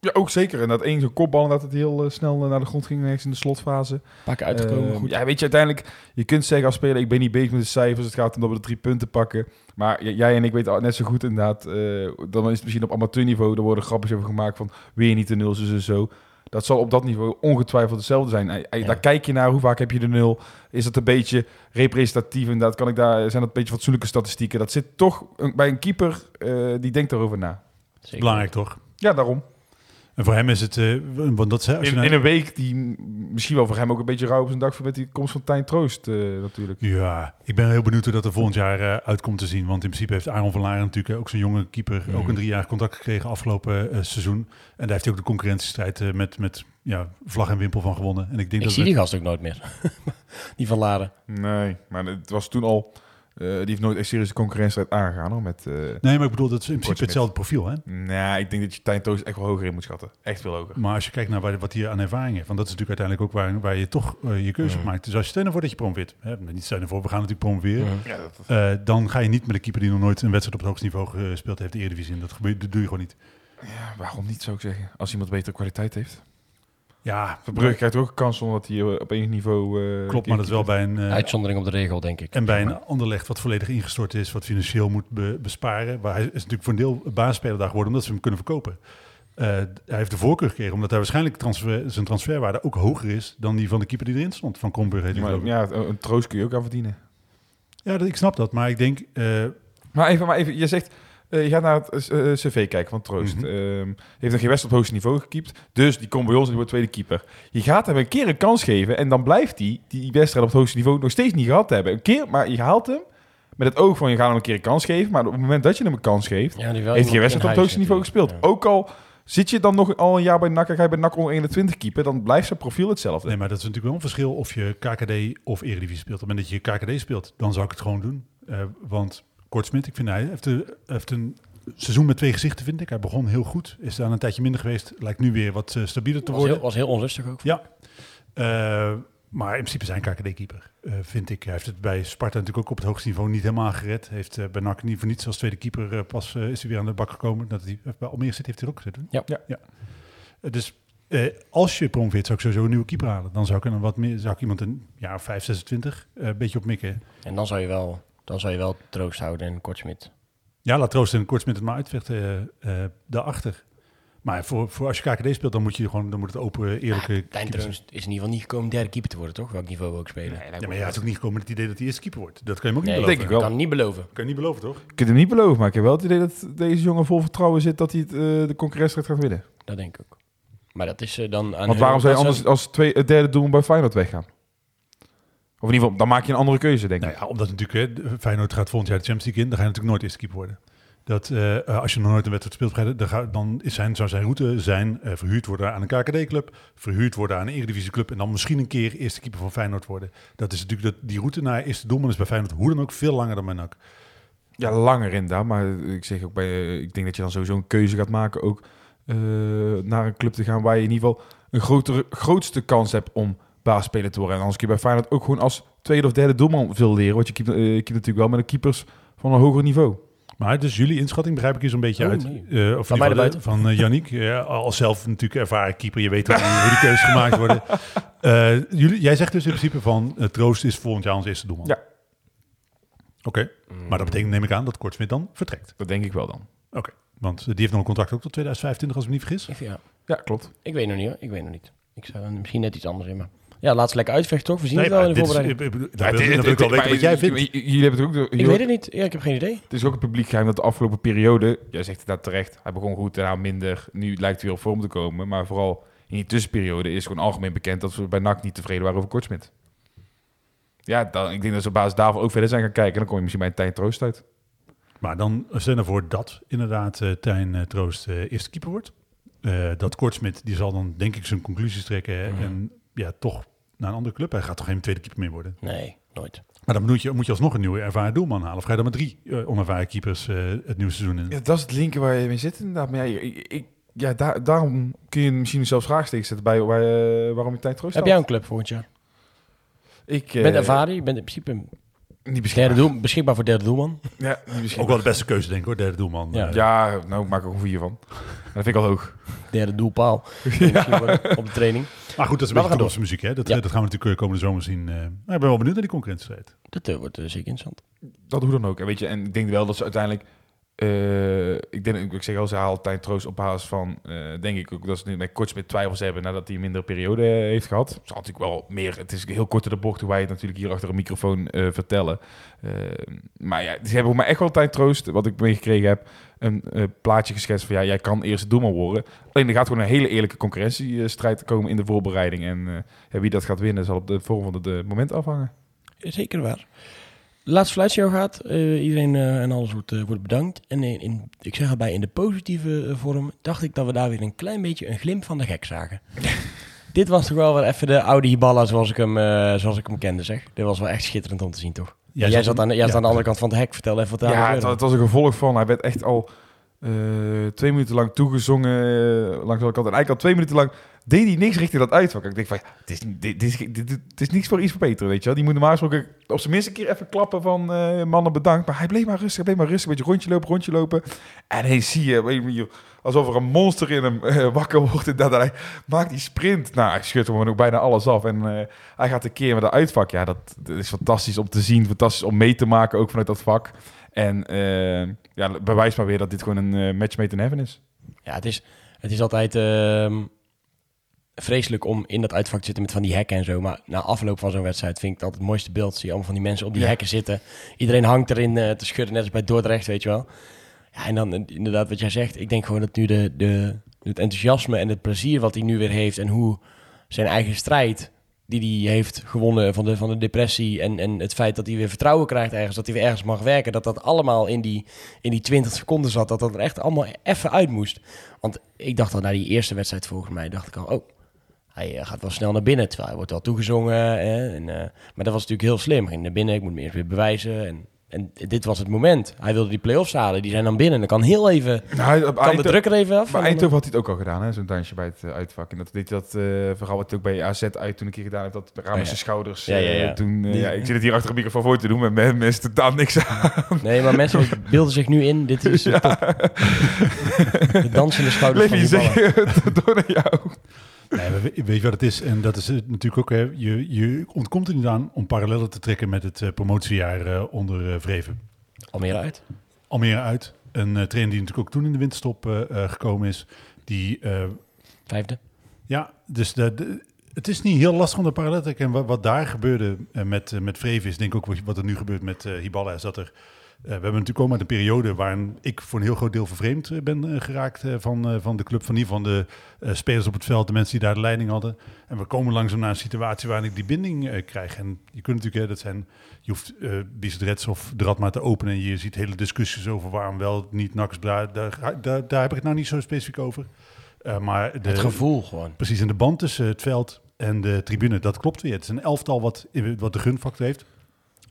Ja, ook zeker. En dat één zo'n kopbal dat het heel uh, snel naar de grond ging ineens in de slotfase. Keer uitgekomen, Uh, goed. Ja, weet je, uiteindelijk, je kunt zeggen als speler, ik ben niet bezig met de cijfers. Het gaat om dat we de drie punten pakken. Maar jij en ik weten net zo goed inderdaad, uh, dan is het misschien op amateurniveau, er worden grapjes over gemaakt van, weer niet de nul, zo, zo, zo. Dat zal op dat niveau ongetwijfeld hetzelfde zijn. Ja. Daar kijk je naar, hoe vaak heb je de nul? Is dat een beetje representatief? Inderdaad, kan ik daar, zijn dat een beetje fatsoenlijke statistieken? Dat zit toch bij een keeper, uh, die denkt erover na. Zeker. Belangrijk toch? Ja, daarom. En voor hem is het, uh, want dat als in, nou... in, een week die misschien wel voor hem ook een beetje rauw op zijn dag voor met die komst van Tijn Troost uh, natuurlijk. Ja, ik ben heel benieuwd hoe dat er volgend jaar uh, uitkomt te zien. Want in principe heeft Aaron van Laren natuurlijk ook zo'n jonge keeper mm. ook een drie jaar contract gekregen afgelopen uh, seizoen. En daar heeft hij ook de concurrentiestrijd met, met ja, vlag en wimpel van gewonnen. En ik denk ik dat zie die gast ook nooit meer. [LAUGHS] die van Laren. Nee, maar het was toen al... Uh, die heeft nooit echt serieuze concurrentiestrijd aangegaan hoor. Met, uh, nee, maar ik bedoel, dat is in principe hetzelfde profiel, hè? Nee, ik denk dat je Tijn Toos echt wel hoger in moet schatten. Echt veel hoger. Maar als je kijkt naar waar, wat hij aan ervaring heeft, want dat is natuurlijk uiteindelijk ook waar, waar je toch uh, je keuze mm. op maakt. Dus als je stel ervoor dat je promoveert, hè, niet stel ervoor, we gaan natuurlijk promoveren, mm. ja, dat... dan ga je niet met een keeper die nog nooit een wedstrijd op het hoogste niveau gespeeld heeft, de Eredivisie. Dat, gebeurt, dat doe je gewoon niet. Ja, waarom niet zou ik zeggen? Als iemand betere kwaliteit heeft. Ja, Verbrugge krijgt ook een kans omdat hij op één niveau... Uh, Klopt, maar dat is wel bij een... Uh, Uitzondering op de regel, denk ik. En bij een ander wat volledig ingestort is, wat financieel moet be besparen. Maar hij is natuurlijk voor een deel baasspeler daar geworden omdat ze hem kunnen verkopen. Uh, hij heeft de voorkeur gekregen omdat hij waarschijnlijk transfer, zijn transferwaarde ook hoger is dan die van de keeper die erin stond. Van Kronburg heet ja, maar, ja, een troost kun je ook aan verdienen. Ja, dat, ik snap dat, maar ik denk... Uh, maar even, maar even, je zegt... Uh, je gaat naar het uh, cv kijken van Troost. Mm -hmm. uh, heeft nog geen wedstrijd op hoogste niveau gekiept. Dus die komt bij ons en die wordt tweede keeper. Je gaat hem een keer een kans geven. En dan blijft hij die, die wedstrijd op het hoogste niveau nog steeds niet gehad hebben. Een keer, maar je haalt hem met het oog van je gaat hem een keer een kans geven. Maar op het moment dat je hem een kans geeft, ja, heeft hij geen wedstrijd op het hoogste niveau gespeeld. Ja. Ook al zit je dan nog al een jaar bij NAC en ga je bij NAC onder 21 keeper, dan blijft zijn profiel hetzelfde. Nee, maar dat is natuurlijk wel een verschil of je KKD of Eredivisie speelt. Op het moment dat je KKD speelt, dan zou ik het gewoon doen. Uh, want Kortsmit. Ik vind hij heeft, een- heeft een seizoen met twee gezichten, vind ik. Hij begon heel goed, is daar een tijdje minder geweest. Lijkt nu weer wat eh, stabieler te was worden. heel, was heel onrustig ook. Ja. Eh, maar in principe zijn KKD-keeper, eh, vind ik. Hij heeft het bij Sparta natuurlijk ook op het hoogste niveau niet helemaal gered. Heeft eh, bij NAC niet voor niets als tweede keeper pas is hij weer aan de bak gekomen. Dat hij, bij Almere zit, heeft hij ook gezeten. Ja. ja. Eh, dus eh, als je promoveert, zou ik sowieso een nieuwe keeper halen. Dan zou ik, een wat meer, zou ik iemand een jaar of 5, 26 eh, een beetje op mikken. En dan zou je wel, dan zou je wel troost houden en Kortsmit. Ja, laat Troost en Kortsmit het maar uitvechten eh eh, daarachter. Maar voor, voor als je KKD speelt, dan moet je gewoon dan moet het open, eerlijke. Troost is in ieder geval niet gekomen dder keeper te worden, toch? Welk niveau we ook spelen. Ja, maar hij is ook niet gekomen met het idee dat hij eerste keeper wordt. Dat kan je hem ook niet beloven. denk ik wel. kan het niet beloven. Kan je niet beloven, toch? Ik kan het niet beloven, maar ik heb wel het idee dat deze jongen vol vertrouwen zit dat hij het, eh, de concurrentiestrijd gaat winnen. Dat denk ik ook. Maar dat is dan aan Want waarom zou je anders als twee, het derde doel bij Feyenoord weggaan? Of in ieder geval, dan maak je een andere keuze, denk ik. Nou ja, omdat natuurlijk, hè, Feyenoord gaat volgend jaar de Champions League in. Dan ga je natuurlijk nooit eerste keeper worden. Dat, eh, eh, als je nog nooit een wedstrijd speelt, dan, ga, dan is zijn, zou zijn route zijn eh, verhuurd worden aan een KKD-club, verhuurd worden aan een Eredivisie-club en dan misschien een keer eerste keeper van Feyenoord worden. Dat is natuurlijk, dat, die route naar eerste doelman is bij Feyenoord hoe dan ook veel langer dan bij NAC. Ja, langer inderdaad. Maar ik zeg ook bij, ik denk dat je dan sowieso een keuze gaat maken ook naar een club te gaan waar je in ieder geval een grotere, grootste kans hebt om baasspeler te worden. En anders kun je bij Feyenoord ook gewoon als tweede of derde doelman veel leren. Want je keept, eh, je keept natuurlijk wel met de keepers van een hoger niveau. Maar dus jullie inschatting begrijp ik is een beetje Oh, uit. nee. eh, of Van mij de- Van uh, Yannick. [LAUGHS] Ja, als zelf natuurlijk ervaren keeper. Je weet hoe, hoe die keuzes gemaakt worden. [LAUGHS] Eh, jullie, jij zegt dus in principe van uh, Troost is volgend jaar ons eerste doelman. Ja. Oké, maar dat betekent neem ik aan dat Kortsmit dan vertrekt. Dat denk ik wel dan. Oké, want uh, die heeft nog een contract ook tot 2025 als ik me niet vergis. Ik- Ja, Ja, klopt. ik weet nog niet hoor. Ik weet nog niet. Ik zou misschien net iets anders in, maar... Ja, laat ze lekker uitvechten toch? We zien Nee, het wel in de dit is- voorbereiding. ik- wil wel weten wat jij vindt. Jullie hebben het ook... Ik weet het niet. Ja, ik heb geen idee. Het is ook een publiek geheim dat de afgelopen periode, jij zegt het daar terecht, hij begon goed, daarna minder. Nu lijkt hij weer op vorm te komen. Maar vooral in die tussenperiode is gewoon algemeen bekend dat we bij NAC niet tevreden waren over Kortsmit. Ja, dan, ik denk dat ze op basis daarvan ook verder zijn gaan kijken. En dan kom je misschien bij een Tijn Troost uit. Maar dan stel ervoor dat inderdaad uh, Tijn uh, Troost uh, eerste keeper wordt. Uh, dat Kortsmit, die zal dan denk ik zijn conclusies trekken. Mm. En ja, toch naar een andere club. Hij gaat toch geen tweede keeper meer worden? Nee, nooit. Maar dan moet je, moet je alsnog een nieuwe ervaren doelman halen. Of ga je dan met drie uh, onervaren keepers uh, het nieuwe seizoen in? Ja, dat is het linker waar je mee zit inderdaad. Maar ja, ik, ik, ja daar, daarom kun je misschien zelfs vraagsteken zetten bij waar, uh, waarom je tijd troost Heb jij een club volgend jaar? Ik uh, ben ervaren, je bent in principe niet beschikbaar. Doel, beschikbaar voor derde doelman. Ja, niet Ook wel de beste keuze denk ik hoor, derde doelman. Ja, ja nou ik maak er ook vier van. dat vind ik al hoog. Derde doelpaal. [LAUGHS] ja. op de training. Maar goed, dat is een beetje onze muziek. Hè? Dat, ja. dat gaan we natuurlijk komende zomer zien. Uh, ik ben wel benieuwd naar die concurrentiestrijd. Dat uh, wordt uh, zeker interessant. Dat hoe dan ook. En, weet je, en ik denk wel dat ze uiteindelijk... Uh, ik denk, ik zeg al, ze haalt Troost op basis van, uh, denk ik ook dat ze nu met Kortsmit twijfels hebben nadat hij een mindere periode heeft gehad. Het is natuurlijk wel meer, het is heel kort de bocht hoe wij het natuurlijk hier achter een microfoon vertellen. maar ja, ze hebben voor mij echt wel Tijn Troost, wat ik meegekregen heb, een plaatje geschetst van ja, jij kan eerste doelman worden. Alleen er gaat gewoon een hele eerlijke concurrentiestrijd komen in de voorbereiding. En wie dat gaat winnen zal op de het moment afhangen. Zeker waar. Laatste fluitshow gaat. Uh, iedereen uh, en alles wordt, uh, wordt bedankt. En in, in, ik zeg erbij, in de positieve vorm dacht ik dat we daar weer een klein beetje een glimp van de gek zagen. [LAUGHS] Dit was toch wel weer even de oude Hiballa zoals ik hem, zoals ik hem kende, zeg. Dit was wel echt schitterend om te zien, toch? Jij, jij zat, aan, jij ja, zat aan de andere kant van het hek. Vertel even wat daar Ja, het, het, was een gevolg van. Hij werd echt al twee minuten lang toegezongen langs de kant. En eigenlijk al twee minuten lang deed hij niks richting dat uitvak. Ik denk van, ja, het is, dit, is, dit, is niks voor iets voor Peter, weet je wel. Die moet normaal gesproken op zijn minst een keer even klappen van uh, mannen bedankt. Maar hij bleef maar rustig, bleef maar rustig. Een beetje rondje lopen, rondje lopen. En hij zie je, alsof er een monster in hem wakker wordt. En dat hij maakt die sprint. Nou, hij schudt hem ook bijna alles af. En hij gaat een keer met de uitvak. Ja, dat, dat, is fantastisch om te zien. Fantastisch om mee te maken, ook vanuit dat vak. En uh, ja, bewijs maar weer dat dit gewoon een uh, match made in heaven is. Ja, het is, het is altijd uh, vreselijk om in dat uitvak te zitten met van die hekken en zo. Maar na afloop van zo'n wedstrijd vind ik dat het mooiste beeld. Zie je allemaal van die mensen op die ja. hekken zitten. Iedereen hangt erin uh, te schudden, net als bij Dordrecht, weet je wel. Ja, en dan inderdaad wat jij zegt. Ik denk gewoon dat nu de, de, het enthousiasme en het plezier wat hij nu weer heeft... en hoe zijn eigen strijd die hij heeft gewonnen van de, van de depressie... En, en het feit dat hij weer vertrouwen krijgt ergens, dat hij weer ergens mag werken... dat dat allemaal in die, in die 20 seconden zat, dat dat er echt allemaal even uit moest. Want ik dacht al na die eerste wedstrijd volgens mij, dacht ik al... oh, hij gaat wel snel naar binnen, terwijl hij wordt wel toegezongen. Hè, en, uh, maar dat was natuurlijk heel slim. Ging naar binnen, ik moet me eerst weer bewijzen. En En dit was het moment. Hij wilde die play-offs halen. Die zijn dan binnen. Dan kan heel even... Nou, Kan de druk er even af. Dan- Eindhoven had hij het ook al gedaan, hè? zo'n dansje bij het eh, uitvak. En dat deed dat eh verhaal wat hij ook bij AZ uit toen een keer gedaan heeft. Dat raam Oh, met ja. zijn schouders. Ja, ja, eh, ja. toen, ja, ik zit het hier achter een microfoon voor te doen, maar met mensen totaal niks aan. Nee, maar mensen beelden zich nu in. Dit is de. De dansende schouders Leef van je die ballen. zeggen door naar jou. Nee, weet je wat het is? En dat is natuurlijk ook, hè, je, je ontkomt er niet aan om parallellen te trekken met het eh, promotiejaar eh, onder eh, Vreven. Almere uit. Almere uit. Een trainer die natuurlijk ook toen in de winterstop gekomen is. Die, Vijfde. ja, dus de, de- het is niet heel lastig om de parallel te trekken. En wat, wat daar gebeurde met, met Vreven is denk ik ook wat- er nu gebeurt met Hiballa. Is dat er, we hebben natuurlijk ook met een periode waarin ik voor een heel groot deel vervreemd eh, ben eh, geraakt eh, van, eh, van de club. Van ieder geval de eh, spelers op het veld, de mensen die daar de leiding hadden. En we komen langzaam naar een situatie waarin ik die binding eh, krijg. En je kunt natuurlijk, hè, dat zijn, je hoeft uh, Biesdrets of maar te openen. En je ziet hele discussies over waarom wel niet Nax. Daar, daar, daar, daar heb ik het nou niet zo specifiek over. Eh, maar de, Het gevoel gewoon. Precies, in de band tussen het veld en de tribune, dat klopt weer. Het is een elftal wat, wat de gunfactor heeft.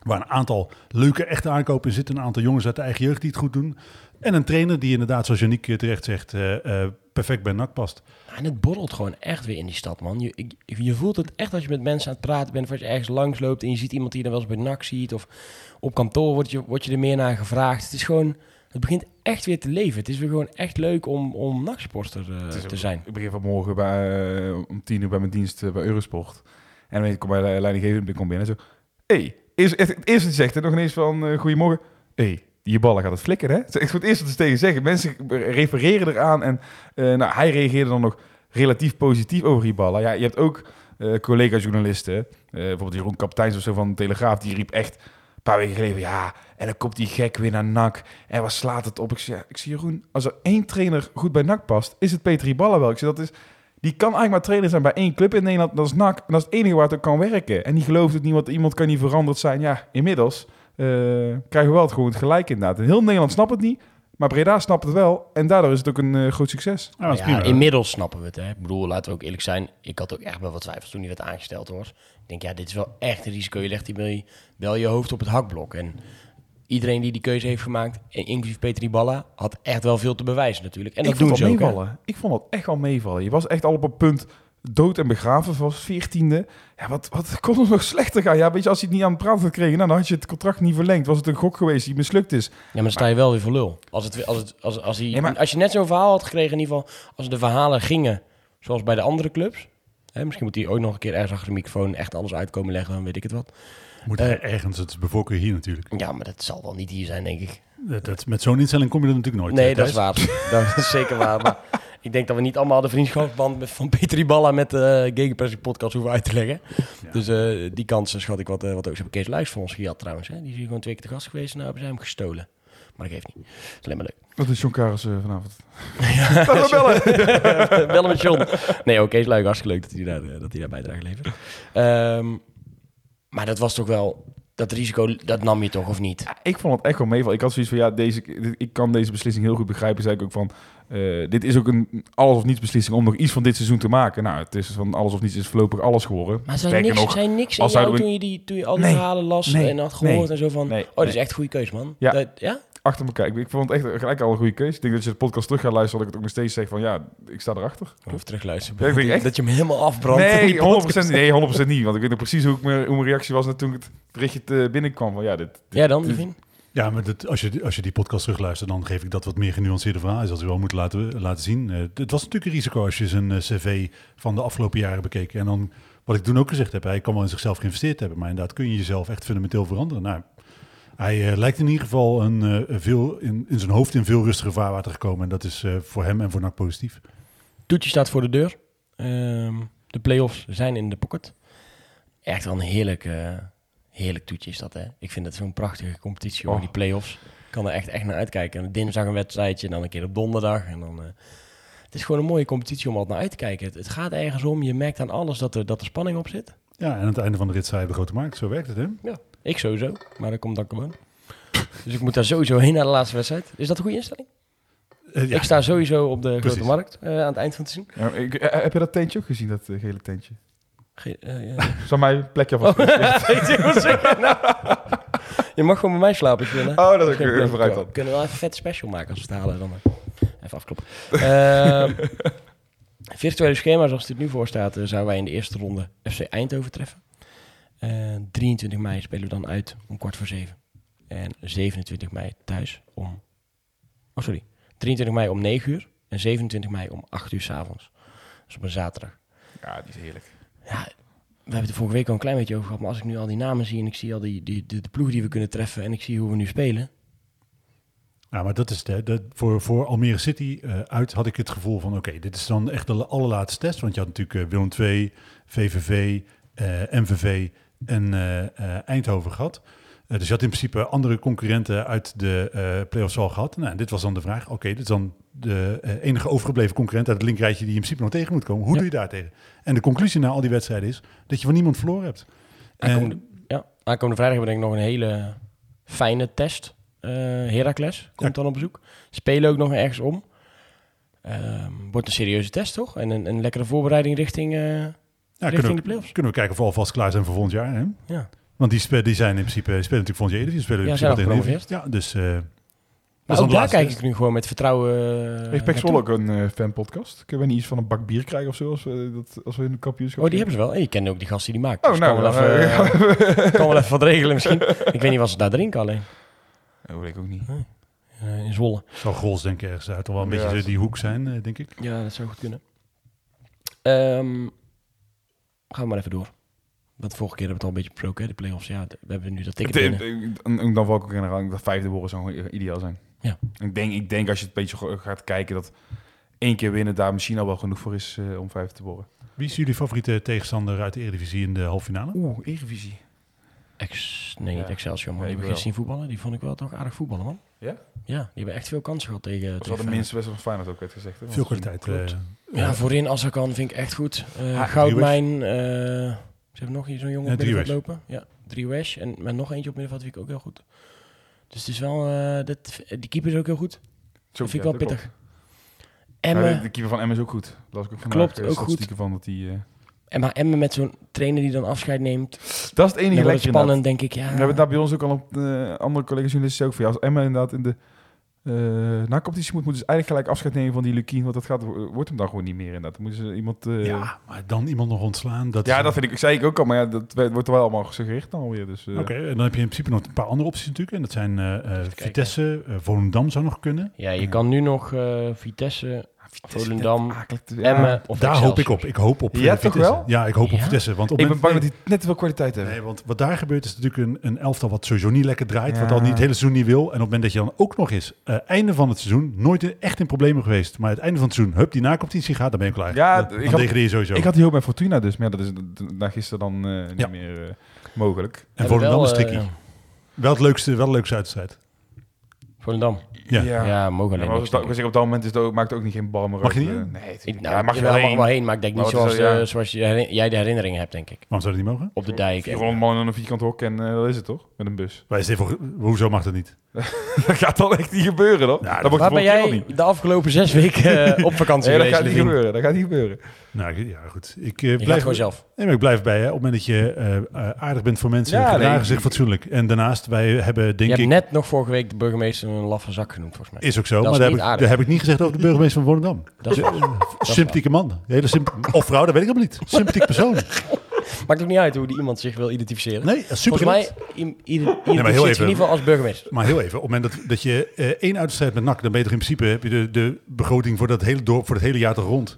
Waar een aantal leuke, echte aankopen in zitten. Een aantal jongens uit de eigen jeugd die het goed doen. En een trainer die inderdaad, zoals Janiek eh, terecht zegt, eh, eh, perfect bij NAC past. En het borrelt gewoon echt weer in die stad, man. Je, ik- je voelt het echt als je met mensen aan het praten bent... of als je ergens langs loopt en je ziet iemand die je dan wel eens bij NAC ziet... of op kantoor word je, word je er meer naar gevraagd. Het is gewoon... Het begint echt weer te leven. Het is weer gewoon echt leuk om, om eh, is te zijn. Ik begin vanmorgen bij, om tien uur bij mijn dienst bij Eurosport. En dan kom bij de leidinggevende ik kom binnen en zo... hey, eerst, het eerste zegt hij nog ineens van... eh, goedemorgen. hey, die ballen gaat het flikken, hè? Echt voor het eerst tegen zeggen. Mensen refereren eraan en eh, nou, hij reageerde dan nog relatief positief over die ballen. Ja, je hebt ook eh, collega-journalisten, bijvoorbeeld Jeroen Kapteins of zo van de Telegraaf, die riep echt een paar weken geleden, ja, en dan komt die gek weer naar NAC. En wat slaat het op? Ik ja, ik zie Jeroen, als er één trainer goed bij NAC past, is het Peter Iballa wel. Ik zeg, dat is, die kan eigenlijk maar trainer zijn bij één club in Nederland, dat is NAC. En dat is het enige waar het ook kan werken. En die gelooft het niet, want iemand kan niet veranderd zijn. Ja, inmiddels eh, krijgen we wel het gewoon het gelijk inderdaad. En heel Nederland snapt het niet, maar Breda snapt het wel. En daardoor is het ook een eh, groot succes. Dat is ja, prima. inmiddels snappen we het. Hè. Ik bedoel, laten we ook eerlijk zijn. Ik had ook echt wel wat twijfels toen hij werd aangesteld hoor. Ik denk, ja, dit is wel echt een risico. Je legt die wel je, wel je hoofd op het hakblok. En iedereen die die keuze heeft gemaakt, en inclusief Peter Iballa, had echt wel veel te bewijzen natuurlijk. En dat ik vond hè. meevallen. Ik vond dat echt wel meevallen. Je was echt al op een punt dood en begraven, was veertiende. Ja, wat, wat kon er nog slechter gaan? Ja, weet je, als je het niet aan het praten had gekregen, nou, dan had je het contract niet verlengd. Was het een gok geweest die mislukt is. Ja, maar dan sta je wel weer voor lul. Als, het, als, het, als, als, hij, Ja, maar- als je net zo'n verhaal had gekregen, in ieder geval, als de verhalen gingen zoals bij de andere clubs. Hè, misschien moet hij ook nog een keer ergens achter de microfoon echt alles uitkomen leggen, dan weet ik het wat. Moet eh, er ergens, het voorkeur hier natuurlijk. Ja, maar dat zal wel niet hier zijn, denk ik. Dat, dat- met zo'n instelling kom je er natuurlijk nooit. Nee, eh, dat is waar. [LAUGHS] dat is zeker waar. Maar ik denk dat we niet allemaal de vriendschapsband met, van Peter Iballa met de uh, Gegenpressing podcast hoeven uit te leggen. Dus eh, die kansen schat ik wat, uh, wat ook. Ze hebben Kees Luijs voor ons gehad trouwens. Hè? Die is hier gewoon twee keer te gast geweest en nou hebben ze hem gestolen. Maar dat geeft niet. Dat is alleen maar leuk. Wat is John Karis eh, vanavond? Ja, [LAUGHS] we bellen. [LAUGHS] bellen met John. Nee, oké, is leuk. Hartstikke leuk dat hij daar, eh, dat hij daar bijdrage levert. Ehm, maar dat was toch wel... Dat risico, dat nam je toch, of niet? Ja, ik vond het echt wel meevallen. Ik had zoiets van, ja, deze, ik kan deze beslissing heel goed begrijpen. Zei ik ook van, uh, dit is ook een alles of niets beslissing om nog iets van dit seizoen te maken. Nou, het is van alles of niets is voorlopig alles geworden. Maar zijn niks, nog, zijn niks in jou we- toen, je die, toen je al die Nee, verhalen las nee, en had gehoord nee, en zo van... nee, oh, dat is echt een goede keus, man. Ja. Dat- ja? Achter elkaar. Ik, ik vond het echt gelijk al een goede keuze. Ik denk dat je de podcast terug gaat luisteren, dat ik het ook nog steeds zeg van, ja, ik sta erachter. Of terugluisteren. Ja, ik denk echt- Dat je hem helemaal afbrandt. Nee, die podcast. 100%, nee, 100% niet. Want ik weet nog precies hoe, ik me, hoe mijn reactie was toen het berichtje te binnenkwam. Van, ja, dit, dit- Ja, dan, Levin? Ja, maar dat, als, je, als je die podcast terugluistert, dan geef ik dat wat meer genuanceerde verhaal. Is dat we wel moeten laten, laten zien. Eh, het was natuurlijk een risico als je zijn eh, cv van de afgelopen jaren bekeken. En dan, wat ik toen ook gezegd heb, hij kan wel in zichzelf geïnvesteerd hebben. Maar inderdaad kun je jezelf echt fundamenteel veranderen. Nou, hij eh, lijkt in ieder geval een, eh, veel, in, in zijn hoofd in veel rustiger vaarwater gekomen. En dat is eh, voor hem en voor NAC positief. Toetje staat voor de deur. Ehm, de play-offs zijn in de pocket. Echt wel een heerlijk, heerlijk toetje is dat, hè? Ik vind het zo'n prachtige competitie, hoor, Oh. die play-offs. Ik kan er echt, echt naar uitkijken. En dinsdag een wedstrijdje, en dan een keer op donderdag. En dan, het is gewoon een mooie competitie om altijd naar uit te kijken. Het, het gaat ergens om, je merkt aan alles dat er, dat er spanning op zit. Ja, en aan het einde van de rit zei de grote markt. Zo werkt het, hè? Ik sowieso, maar dat komt dan gewoon. Dus ik moet daar sowieso heen naar de laatste wedstrijd. Is dat een goede instelling? Eh, ja. Ik sta sowieso op de Precies. grote markt eh, aan het eind van het seizoen. Ja, ik, eh, heb je dat tentje ook gezien, dat gele tentje? Ge- ja. [LAUGHS] Zal mijn plekje alvast... Oh? [LAUGHS] [LAUGHS] Nou, Je mag gewoon bij mij slapen als je wil. hè? Oh, dat is ook vooruit dan. We kunnen wel even een vette special maken als we het halen. Dan even afkloppen. Ehm, virtuele schema zoals het er nu voor staat, zouden wij in de eerste ronde FC Eindhoven treffen. Eh, 23 mei spelen we dan uit om kwart voor zeven. En 27 mei thuis om... Oh, sorry. 23 mei om 9 uur. En 27 mei om 8 uur s'avonds. Dus op een zaterdag. Ja, die is heerlijk. Ja, we hebben het er vorige week al een klein beetje over gehad. Maar als ik nu al die namen zie en ik zie al die, die, de, de ploeg die we kunnen treffen... en ik zie hoe we nu spelen... Ja, maar dat is de, de, voor, voor Almere City eh, uit had ik het gevoel van... oké, dit is dan echt de allerlaatste test. Want je had natuurlijk eh, Willem II, VVV, eh, MVV en eh, eh, Eindhoven gehad. Eh, dus je had in principe andere concurrenten uit de play-offs al gehad. Nou, dit was dan de vraag. Oké, dit is dan de enige overgebleven concurrent uit het linkrijtje... die je in principe nog tegen moet komen. Hoe Ja. doe je daar tegen? En de conclusie na al die wedstrijden is... dat je van niemand verloren hebt. En- Aankomende, ja, aankomende vrijdag hebben we denk ik nog een hele fijne test. Eh Heracles komt dan op bezoek. Spelen ook nog ergens om. Ehm, wordt een serieuze test, toch? En een, een lekkere voorbereiding richting, richting kunnen, de we, playoffs. kunnen we kijken of we alvast klaar zijn voor volgend jaar. Hè? Ja. Want die, spe- die zijn in principe spelen natuurlijk volgend jaar. Die spelen in Ja, principe tegen. Ja, dus... eh, Maar ook daar kijk ik nu gewoon met vertrouwen eh, Heeft Pek ook een eh, fanpodcast? Kunnen we niet iets van een bak bier krijgen of zo als we, dat, als we in de kampioenschap Oh, die hebben ze wel. En je kent ook die gast die die maakt. Oh, Dus nou, kan, wel even, [LAUGHS] kan wel even wat regelen misschien. ik weet niet wat ze daar drinken alleen. [LAUGHS] Oh, weet ik ook niet. Eh, in Zwolle. Zal Grols denk ik ergens uit. Toch wel een Ja, beetje dat- die hoek zijn, eh, denk ik. Ja, dat zou goed kunnen. Ehm, gaan we maar even door. Want vorige keer hebben we het al een beetje besproken, hè, de play-offs. Ja, de- we hebben nu dat ticket De- de- dan val ik ook in herhaling dat vijfde worden zou ideaal zijn. Ja. Ik denk, ik denk als je het een beetje gaat kijken dat één keer winnen daar misschien al wel genoeg voor is eh, om vijfde te worden. Wie is jullie favoriete tegenstander uit de Eredivisie in de halve finale? Oeh, Eredivisie. Ex, nee, niet Ja. Excelsior, man. Nee, die gisteren zien voetballen. Die vond ik wel toch aardig voetballen, man. Ja? Ja, die hebben echt veel kansen gehad tegen... Dat wel tegen de minste wedstrijd van Feyenoord ook, werd gezegd. Hè? Veel kwaliteit. Klopt. eh, Ja, voorin als er kan vind ik echt goed. Eh Ah, Goudmijn. eh, ze hebben nog hier zo'n jongen Ja, op middenveld lopen. Ja, Driewesh. En met nog eentje op middenveld vind ik ook heel goed. Dus het is wel... eh, dat, die keeper is ook heel goed. Zo, Dat vind ik ja, wel dat pittig. Ja, de, keeper van Emmen is ook goed. Las ik ook vandaag. Klopt, ook goed. statistieken van dat die. En maar Emmen met zo'n trainer die dan afscheid neemt. Dat is het enige lekker spannend, denk ik. Ja. We hebben het daar bij ons ook al op eh, andere collega's journalisten ook voor. Ja, als Emma inderdaad in de eh na competitie moet, moeten ze eigenlijk gelijk afscheid nemen van die Lukien. Want dat gaat, wordt hem dan gewoon niet meer inderdaad. Dan moeten ze iemand... eh, ja, maar dan iemand nog ontslaan. Dat ja, is- dat vind ik, zei ik ook al. Maar ja, dat werd- wordt er wel allemaal gesuggereerd dan alweer. Dus, Oké, en dan heb je in principe nog een paar andere opties natuurlijk. En dat zijn Vitesse, Volendam zou nog kunnen. Ja, je kan nu nog eh, Vitesse, Volendam. Emmen of Daar hoop ik op. Ik hoop op Ja, eh, toch Vitesse. wel? Ja, ik hoop op? Vitesse. Want op Ik ben moment- bang dat hij net te veel kwaliteit heeft. Nee, want wat daar gebeurt is natuurlijk een, een elftal wat sowieso niet lekker draait. Wat al niet het hele seizoen niet wil. En op het moment dat je dan ook nog eens eh, einde van het seizoen, nooit echt in problemen geweest. Maar het einde van het seizoen, hup, die nacompetitie gaat, dan ben je klaar. Ja, dan, ik dan had- degradeer je sowieso. Ik had die hoop bij Fortuna dus. Maar ja, dat is na gisteren dan eh, niet Ja. meer mogelijk. en Hebben Volendam is tricky. wel, het leukste, wel de leukste uitstrijd. Volendam. Ja. Ja, mogen Ja, alleen maar niks, dat, denk ik. zeg, op dat moment is het ook, maakt het ook niet geen bal meer Mag je niet eh? Nee, Ik, nou, ja, mag je wel mag heen. wel heen, maar ik denk niet Maar zoals, is ja? eh, zoals je jij de herinnering hebt, denk ik. Waarom zou dat niet mogen? Op de dijk. 400 man in een vierkant hok en eh, dat is het toch? Met een bus. Wij zeggen, voor- hoezo mag dat niet? [LAUGHS] dat gaat dan echt niet gebeuren, hoor. Ja, dat mag Waar de ben jij niet. de afgelopen zes weken eh, op vakantie Nee, dat geweest? gaat niet gebeuren. Dat gaat niet gebeuren. Nou, ja, goed. Ik eh, blijf gewoon zelf. Nee, maar ik blijf bij. Hè. Op het moment dat je eh, aardig bent voor mensen, Ja, gedragen nee, zich fatsoenlijk. En daarnaast, wij hebben denk Je ik... net nog vorige week de burgemeester een laffe zak genoemd, volgens mij. Is ook zo, Dat maar niet heb, ik, heb niet gezegd over de burgemeester van Volendam. Dat is, Sympathieke man. Een Hele symp of vrouw, dat weet ik helemaal niet. Sympathiek persoon. [LAUGHS] maakt ook niet uit hoe die iemand zich wil identificeren. Nee, super volgens mij identificeert heel in even. ieder geval als burgemeester. Maar heel even, op het moment dat, dat je eh, één uitstrijd met NAC, dan ben je in principe heb je de, de begroting voor dat hele dorp voor het hele jaar toch rond.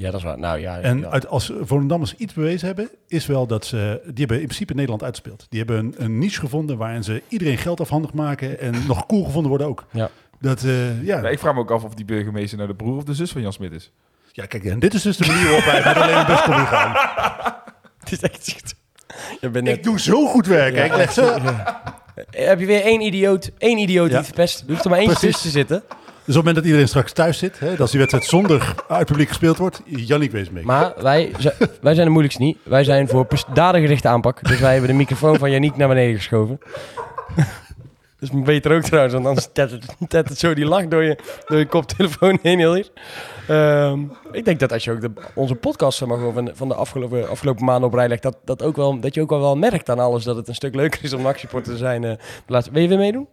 Ja, dat is waar. Nou ja, En ja. uit, als Volendammers iets bewezen hebben, is wel dat ze, die hebben in principe Nederland uitgespeeld. Die hebben een, een niche gevonden waarin ze iedereen geld afhandig maken en [LAUGHS] nog cool gevonden worden ook. Ja. Dat, eh, ja. Ik vraag me ook af of die burgemeester nou de broer of de zus van Jan Smit is. ja, kijk, en dit is dus de manier waarop wij met alleen een bus kunnen [LAUGHS] gaan. [LAUGHS] Het is echt... echt- Je bent net... Ik doe zo goed werk. hè. Ik leg zo, Heb je weer één idioot, één idioot die het verpest? Er hoeft er maar eentje Precies. tussen te zitten. Dus op het moment dat iedereen straks thuis zit, hè, dat als die wedstrijd zonder uit publiek gespeeld wordt, Jannik wees mee. Maar wij, wij zijn de moeilijkste niet. Wij zijn voor dadengerichte aanpak. Dus wij hebben de microfoon van Janiek naar beneden geschoven. Dat is beter ook trouwens, want anders tet het, tet het zo die lach door je, door je koptelefoon heen heel hier. Ehm, ik denk dat als je ook de, onze podcast zeg maar, gewoon van, de- van de afgelopen, afgelopen maanden op rij legt, dat, dat, ook wel, dat je ook wel, wel merkt aan alles dat het een stuk leuker is om actieporter te zijn. eh, de laatste. Wil je weer meedoen?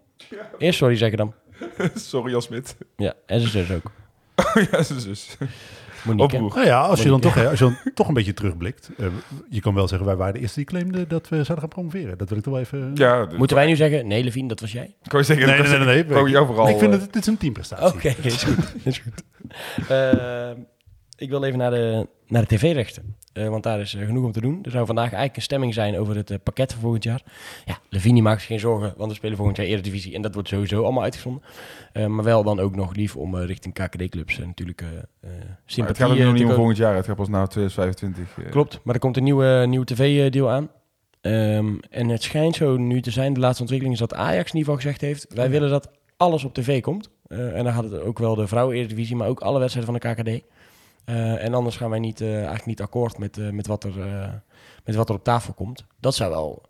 Eerst sorry zeggen dan. [LAUGHS] Sorry, Jan Smit. Ja, en zijn zus ook. [LAUGHS] ja, zijn zus. Monique. Nou ja, als je, dan toch, hè, als je dan [LAUGHS] toch een beetje terugblikt. eh, je kan wel zeggen, wij waren de eerste die claimden dat we zouden gaan promoveren. Dat wil ik toch wel even... Ja, Moeten wij nu zeggen, nee Levine, dat was jij? Ik wou zeggen, Nee, dat nee, nee, nee. Nee, ik vind eh, het, dit is een teamprestatie. Oké, is goed. Is goed. Eh, ik wil even naar de, naar de tv-rechten. Eh, want daar is eh, genoeg om te doen. Er zou vandaag eigenlijk een stemming zijn over het eh, pakket voor volgend jaar. Ja, Levini maakt zich geen zorgen, want we spelen volgend jaar Eredivisie. En dat wordt sowieso allemaal uitgezonden. Maar wel dan ook nog lief om richting KKD-clubs natuurlijk eh maar sympathie het gaat ook nog niet om volgend jaar. Het gaat pas na 2025. eh. Klopt, maar er komt een nieuwe, nieuwe tv-deal aan. Ehm, en het schijnt zo nu te zijn, de laatste ontwikkeling is dat Ajax in ieder geval gezegd heeft... wij willen dat alles op tv komt. En dan gaat het ook wel de vrouwen-eredivisie, maar ook alle wedstrijden van de KKD. Eh, en anders gaan wij niet, eh, eigenlijk niet akkoord met, eh, met, wat er, met wat er op tafel komt. Dat zou wel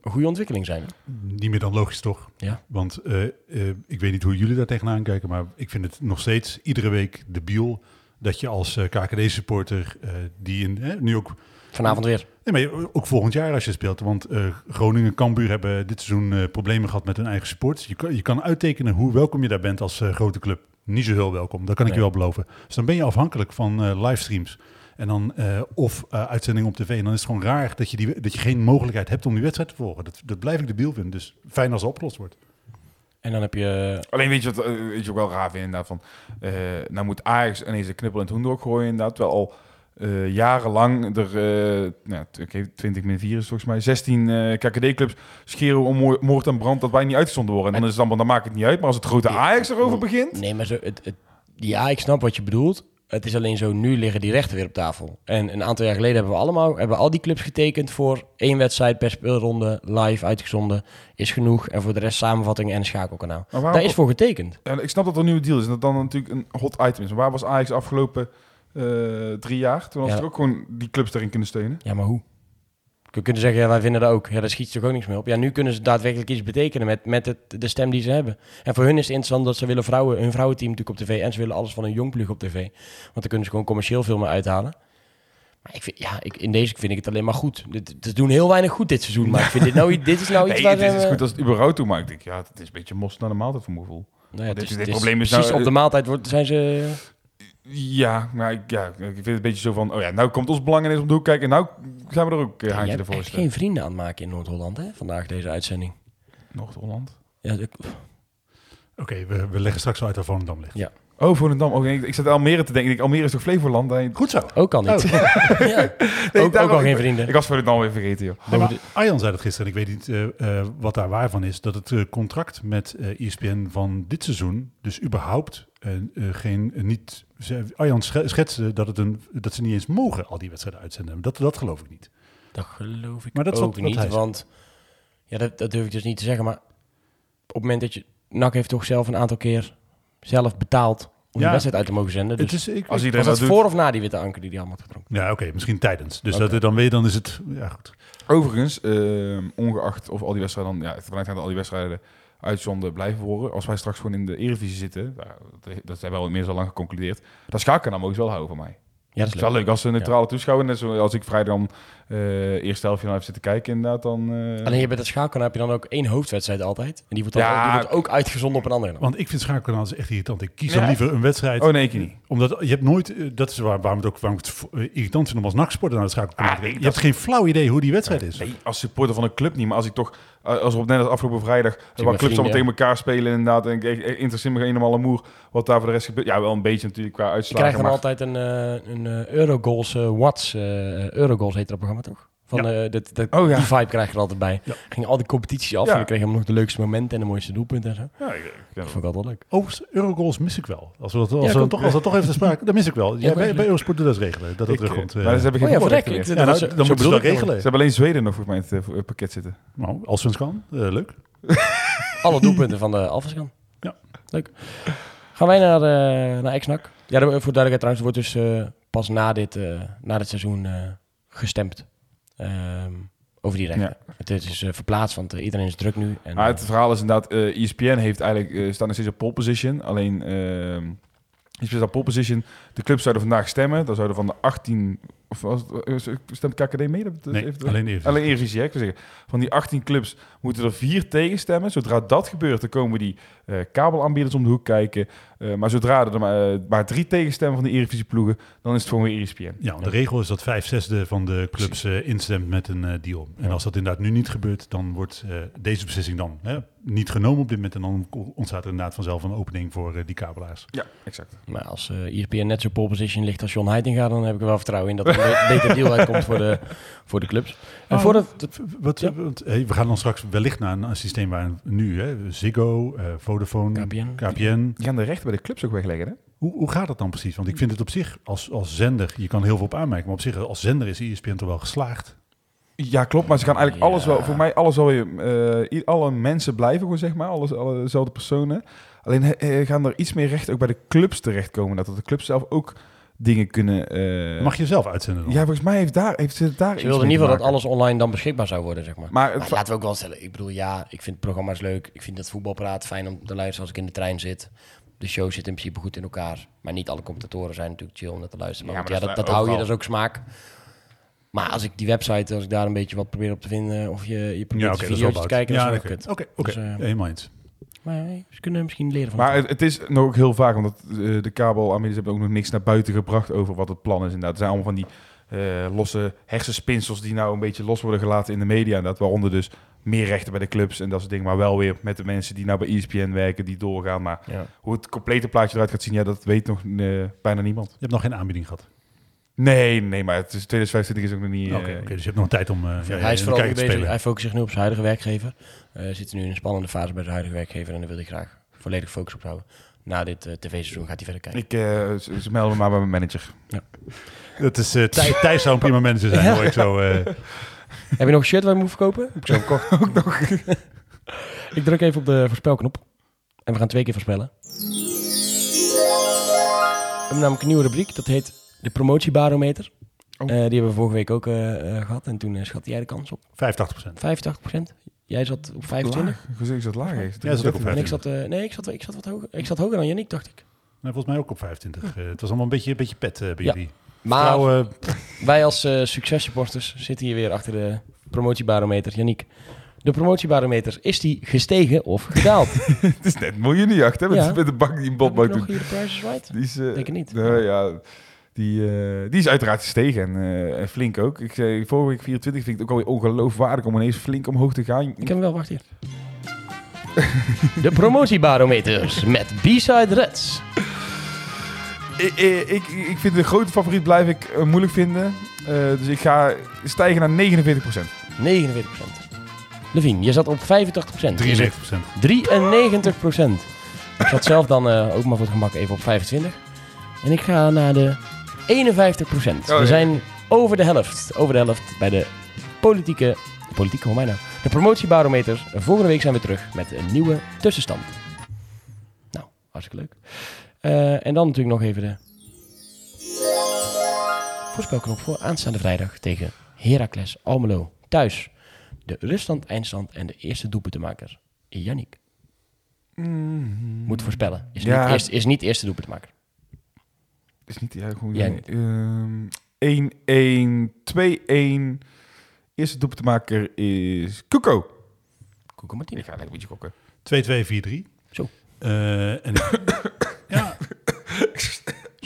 een goede ontwikkeling zijn. hè? Niet meer dan logisch, toch? Ja. Want ik weet niet hoe jullie daar tegenaan kijken, maar ik vind het nog steeds iedere week debiel dat je als KKD-supporter, die in, nu ook, Vanavond weer. nee, maar ook volgend jaar als je speelt, want Groningen en Cambuur hebben dit seizoen problemen gehad met hun eigen sport. Je kan, je kan uittekenen hoe welkom je daar bent als grote club. Niet zo heel welkom, dat kan ik Nee. je wel beloven. Dus dan ben je afhankelijk van eh, livestreams. En dan, eh, of eh uitzendingen op tv. En dan is het gewoon raar dat je, die, dat je geen mogelijkheid hebt om die wedstrijd te volgen. Dat, dat blijf ik debiel vinden. Dus fijn als het opgelost wordt. En dan heb je... Alleen weet je wat, weet je ook wel raar vind inderdaad van... eh, nou moet Ajax ineens de knippel in het hoendok gooien inderdaad. Terwijl al eh, jarenlang er, eh nou, oké, 20 min 4 is volgens mij, 16 eh, KKD-clubs scheren om moor- moord en brand dat wij niet uitgezonden worden. En dan is het allemaal, dan maakt het niet uit. Maar als het grote Ajax erover begint... Nee, maar zo, het, het, ja, ik snap wat je bedoelt. Het is alleen zo, nu liggen die rechten weer op tafel. En een aantal jaar geleden hebben we allemaal, hebben al die clubs getekend voor één wedstrijd per speelronde, live uitgezonden, is genoeg. En voor de rest samenvatting en een schakelkanaal. Daar is voor getekend. Ja, ik snap dat er een nieuwe deal is en dat dan natuurlijk een hot item is. Maar waar was Ajax afgelopen eh, drie jaar? Toen Ja. er ook gewoon die clubs daarin kunnen steunen. Ja, maar hoe? We kunnen zeggen, ja, wij vinden dat ook. Ja, daar schiet je toch ook niks meer op. Ja, nu kunnen ze daadwerkelijk iets betekenen met, met het, de stem die ze hebben. En voor hun is het interessant dat ze willen vrouwen, hun vrouwenteam natuurlijk op tv. En ze willen alles van een jongplug op tv. Want dan kunnen ze gewoon commercieel veel meer uithalen. Maar ik vind, ja, ik, in deze vind ik het alleen maar goed. Dit- Ze doen heel weinig goed dit seizoen. Maar ik vind dit nou, dit is nou [LAUGHS] iets Nee, waar het is, ze, goed als het überhaupt toe, maar ik denk, ja, het is een beetje mos naar de maaltijd voor mijn gevoel. nou ja, dit- is- dit is probleem is precies nou, op de eh, maaltijd wordt, zijn ze... Ja, maar ik, ja, ik vind het een beetje zo van, oh ja, nou komt ons belang ineens om de hoek kijken en nou gaan we er ook een Ja, haantje hebt ervoor geen vrienden aan het maken in Noord-Holland, hè? Vandaag deze uitzending. Noord-Holland. Ja, ik- Oké, we, we leggen straks wel uit waar Volendam ligt. Ja. Oh, Volendam. Oh, ik, ik zat Almere te denken. Ik denk, Almere is toch Flevoland? Nee, Goed zo. ook al niet. Oh. [LAUGHS] ja. Nee, ook, ook al geen vrienden. Ik was Volendam weer vergeten, joh. Nee, maar Arjan zei dat gisteren, en ik weet niet eh, eh, wat daar waar van is, dat het eh, contract met eh ESPN van dit seizoen dus überhaupt eh, eh, geen, eh, niet... ze- Arjan sche- schetste dat, het een, dat ze niet eens mogen al die wedstrijden uitzenden. Dat, dat geloof ik niet. Dat geloof ik Maar dat ook wat- niet, want ja, dat, dat durf ik dus niet te zeggen. Maar op het moment dat je... NAC heeft toch zelf een aantal keer zelf betaald om Ja. de wedstrijd uit te mogen zenden. Dus het is, ik, Als iedereen was dat dat doet. voor of na die witte anker die die allemaal had gedronken? ja, oké, misschien tijdens. Dus Oké. dat, dan weet je, dan is het... Ja, goed. Overigens, eh, ongeacht of al die wedstrijden dan, ja, vanuit gaan al die wedstrijden uitzonden blijven worden. Als wij straks gewoon in de Eredivisie zitten, dat, dat hebben we al meer zo lang geconcludeerd. Dat schakelen mogen ze wel houden van mij. Ja, dat is wel leuk als een neutrale toeschouwer. Net zoals ik vrijdag dan eh eerste helft heb zitten kijken inderdaad. Dan, eh, Alleen je bij dat schakelen heb je dan ook één hoofdwedstrijd altijd. En die wordt, dan Ja. ook, die wordt ook uitgezonden op een andere. Want ik vind schakelkanaal echt irritant. Ik kies Ja, dan liever een wedstrijd... Oh nee, ik niet. Omdat je hebt nooit, eh, dat is waar, waarom, het ook, waarom ik het irritant vind om als nachtsporter naar het schakelen Ah, nee, Je hebt geen flauw idee hoe die wedstrijd is. Nee, als supporter van een club niet. Maar als ik toch, als we op net als afgelopen vrijdag, waar clubs allemaal tegen elkaar spelen inderdaad. En ik, ik, ik interesseer me geen normale moer wat daar voor de rest gebeurt. Ja, wel een beetje natuurlijk qua Je uitslagen. krijgt dan maar- altijd een, een Eurogoals Watts. eh, Eurogoals heet dat programma toch? Van, eh, dat, dat, Oh, ja. Die vibe krijg je er altijd bij. Ja. Gingen al die competities af Ja. en dan kreeg je nog de leukste momenten en de mooiste doelpunten en zo. Ja, ik- ik- ja, Dat vond ik altijd leuk. Overigens, Eurogoals mis ik wel. Als we dat, als Ja, we ik toch, als dat toch even te sprake, [LAUGHS] dat mis ik wel. Ja, Ja, bij, bij Eurosport doet dat regelen, dat dat ik, terugkomt. eh, eh. maar ze hebben geen Oh ja, verrek. ik- ja, dat nou, dan moeten ze dat bedoel ik regelen. Ze hebben alleen Zweden nog volgens mij in het pakket zitten. Nou, als ze eens kan, leuk. [LAUGHS] Alle doelpunten van de Alphenskant. Ja. Leuk. Gaan wij naar, eh naar Exnak. Ja, er- voor duidelijkheid trouwens, wordt dus eh, pas na dit, eh, na dit seizoen eh, gestemd. Ehm, over die rechten. Het is eh, verplaatst, want eh, iedereen is druk nu. En, Maar eh, het verhaal is inderdaad, ESPN heeft eigenlijk, staat nog steeds op pole position. Alleen, ESPN staat op pole position. De clubs zouden vandaag stemmen. Dan zouden van de 18, of was het, stemt KKD mee? Dat, Nee, heeft- alleen even. Alleen Eredivisie, hè, ik wil zeggen. Van die 18 clubs moeten er vier tegenstemmen. Zodra dat gebeurt, dan komen die eh, kabelaanbieders om de hoek kijken. Eh, maar zodra er maar, eh, maar drie tegenstemmen van de Eredivisie ploegen, dan is het gewoon weer E ESPN. Ja, want de regel is dat vijf zesde van de clubs instemt met een deal. En als dat inderdaad nu niet gebeurt, dan wordt eh, deze beslissing dan hè, niet genomen op dit moment. En dan ontstaat er inderdaad vanzelf een opening voor eh, die kabelaars. Ja, exact. Maar als eh ESPN net zo pole position ligt als John Heitinga, dan heb ik er wel vertrouwen in dat er een be- beter deal uitkomt voor de, [LAUGHS] voor de clubs. En Oh, voordat, het- Wat, Ja. want, hey, we gaan dan straks wellicht naar een, een systeem waar nu hè, Ziggo, eh, Vodafone, KPN. KPN. Die gaan de rechten bij de clubs ook wegleggen, hè? Hoe, hoe gaat dat dan precies? Want ik vind het op zich als, als zender, je kan heel veel op aanmerken, maar op zich als zender is ESPN toch wel geslaagd. Ja, klopt. Maar ze gaan eigenlijk Ja. alles wel... Voor mij alles wel weer... eh, i- alle mensen blijven gewoon, zeg maar. Alles, alle dezelfde personen. Alleen eh, gaan er iets meer rechten ook bij de clubs terechtkomen. Dat de clubs zelf ook dingen kunnen... eh, Mag je zelf uitzenden dan? Ja, volgens mij heeft, daar, heeft ze daar ze iets wilden in ieder geval dat alles online dan beschikbaar zou worden, zeg maar. Maar het, Maar laten we ook wel stellen, ik bedoel, ja, ik vind programma's leuk. Ik vind het voetbalpraat fijn om te luisteren als ik in de trein zit. De show zit in principe goed in elkaar. Maar niet alle commentatoren zijn natuurlijk chill om naar te luisteren. Maar Ja, goed, maar ja, dat dat, dat hou je, dat is ook smaak. Maar als ik die website, als ik daar een beetje wat probeer op te vinden... of je, je probeert Ja, dat video's te kijken, Ja, dat is oké. wel kut. Oké, oké, Dus, eh, helemaal eens. Maar ze kunnen misschien leren van maar het het, het is nog ook heel vaak, omdat eh, de kabelaanbieders hebben ook nog niks naar buiten gebracht over wat het plan is. Inderdaad, er zijn allemaal van die eh, losse hersenspinsels die nou een beetje los worden gelaten in de media. Inderdaad, waaronder dus meer rechten bij de clubs en dat soort dingen. Maar wel weer met de mensen die nou bij ESPN werken, die doorgaan. Maar Ja. hoe het complete plaatje eruit gaat zien, ja, dat weet nog eh, bijna niemand. Je hebt nog geen aanbieding gehad. Nee, nee, maar het is 2025 is ook nog niet... Oké, dus je hebt nog tijd om uh, ja, hij is vooral bezig, spelen. hij focust zich nu op zijn huidige werkgever. Eh zit nu in een spannende fase bij zijn huidige werkgever en daar wil hij graag volledig focus op houden. Na dit eh, tv-seizoen gaat hij verder kijken. Ik, eh, ze, melden me maar bij mijn manager. Dat is, uh, Thij- Thijs zou een prima manager zijn, Ja. hoor ik zo. eh. [LAUGHS] Heb je nog een shirt waar je moet verkopen? Heb ik zo verkocht. [LAUGHS] ook nog. [LAUGHS] ik druk even op de voorspelknop. En we gaan twee keer voorspellen. We hebben namelijk een nieuwe rubriek. Dat heet de promotiebarometer. Oh. Eh, die hebben we vorige week ook eh, eh, gehad. En toen uh, schat jij de kans op 85%. 85%. Jij zat op 25. Laag. Hoezo is dat laag? Ja, zat ook op En ik 25. zat, eh, nee, ik zat, ik, zat wat hoger, ik zat hoger dan Yannick, dacht ik. Nee, volgens mij ook op 25. Eh, het was allemaal een beetje, een beetje pet eh, bij Ja. jullie. Maar [LAUGHS] wij als successupporters zitten hier weer achter de promotiebarometer. Yannick, de promotiebarometer, is die gestegen of gedaald? [LAUGHS] het is net miljoenenjacht, hè? Met, Ja. met de bank die bot ik mag nog doen. hier de Price is Right? Die is, eh, Denk het niet. ja, die, eh, die is uiteraard gestegen en, eh, en flink ook. Ik zei vorige week 24 vind ik het ook alweer ongeloofwaardig om ineens flink omhoog te gaan. Ik heb hem wel, wacht hier. [LAUGHS] de promotiebarometers met B-Side Reds. Ik, ik, ik, ik vind de grote favoriet blijf ik eh, moeilijk vinden. Eh, dus ik ga stijgen naar 49% 49%. Levine, je zat op 85%. Je zit 93%. 93%. Ik zat zelf dan eh, ook maar voor het gemak even op 25. En ik ga naar de 51%. ja. We zijn over de helft. Over de helft bij de politieke... Politieke, hoe mij nou? De promotiebarometers. Volgende week zijn we terug met een nieuwe tussenstand. Nou, hartstikke leuk. Eh, en dan natuurlijk nog even de... Voorspelknop voor aanstaande vrijdag tegen Heracles Almelo. Thuis. De ruststand, eindstand en de eerste doelpuntenmaker. Yannick. Moet voorspellen. Is, Ja. niet, eerst, is niet eerste doelpuntenmaker. Is niet, ja, gewoon... Jij niet. ehm, 1-1, 2-1. Eerste doelpuntmaker is Kuko. Koeko Martini. Ik ga lekker een beetje gokken. 2-2-4-3. Zo. Eh, en [COUGHS] ja.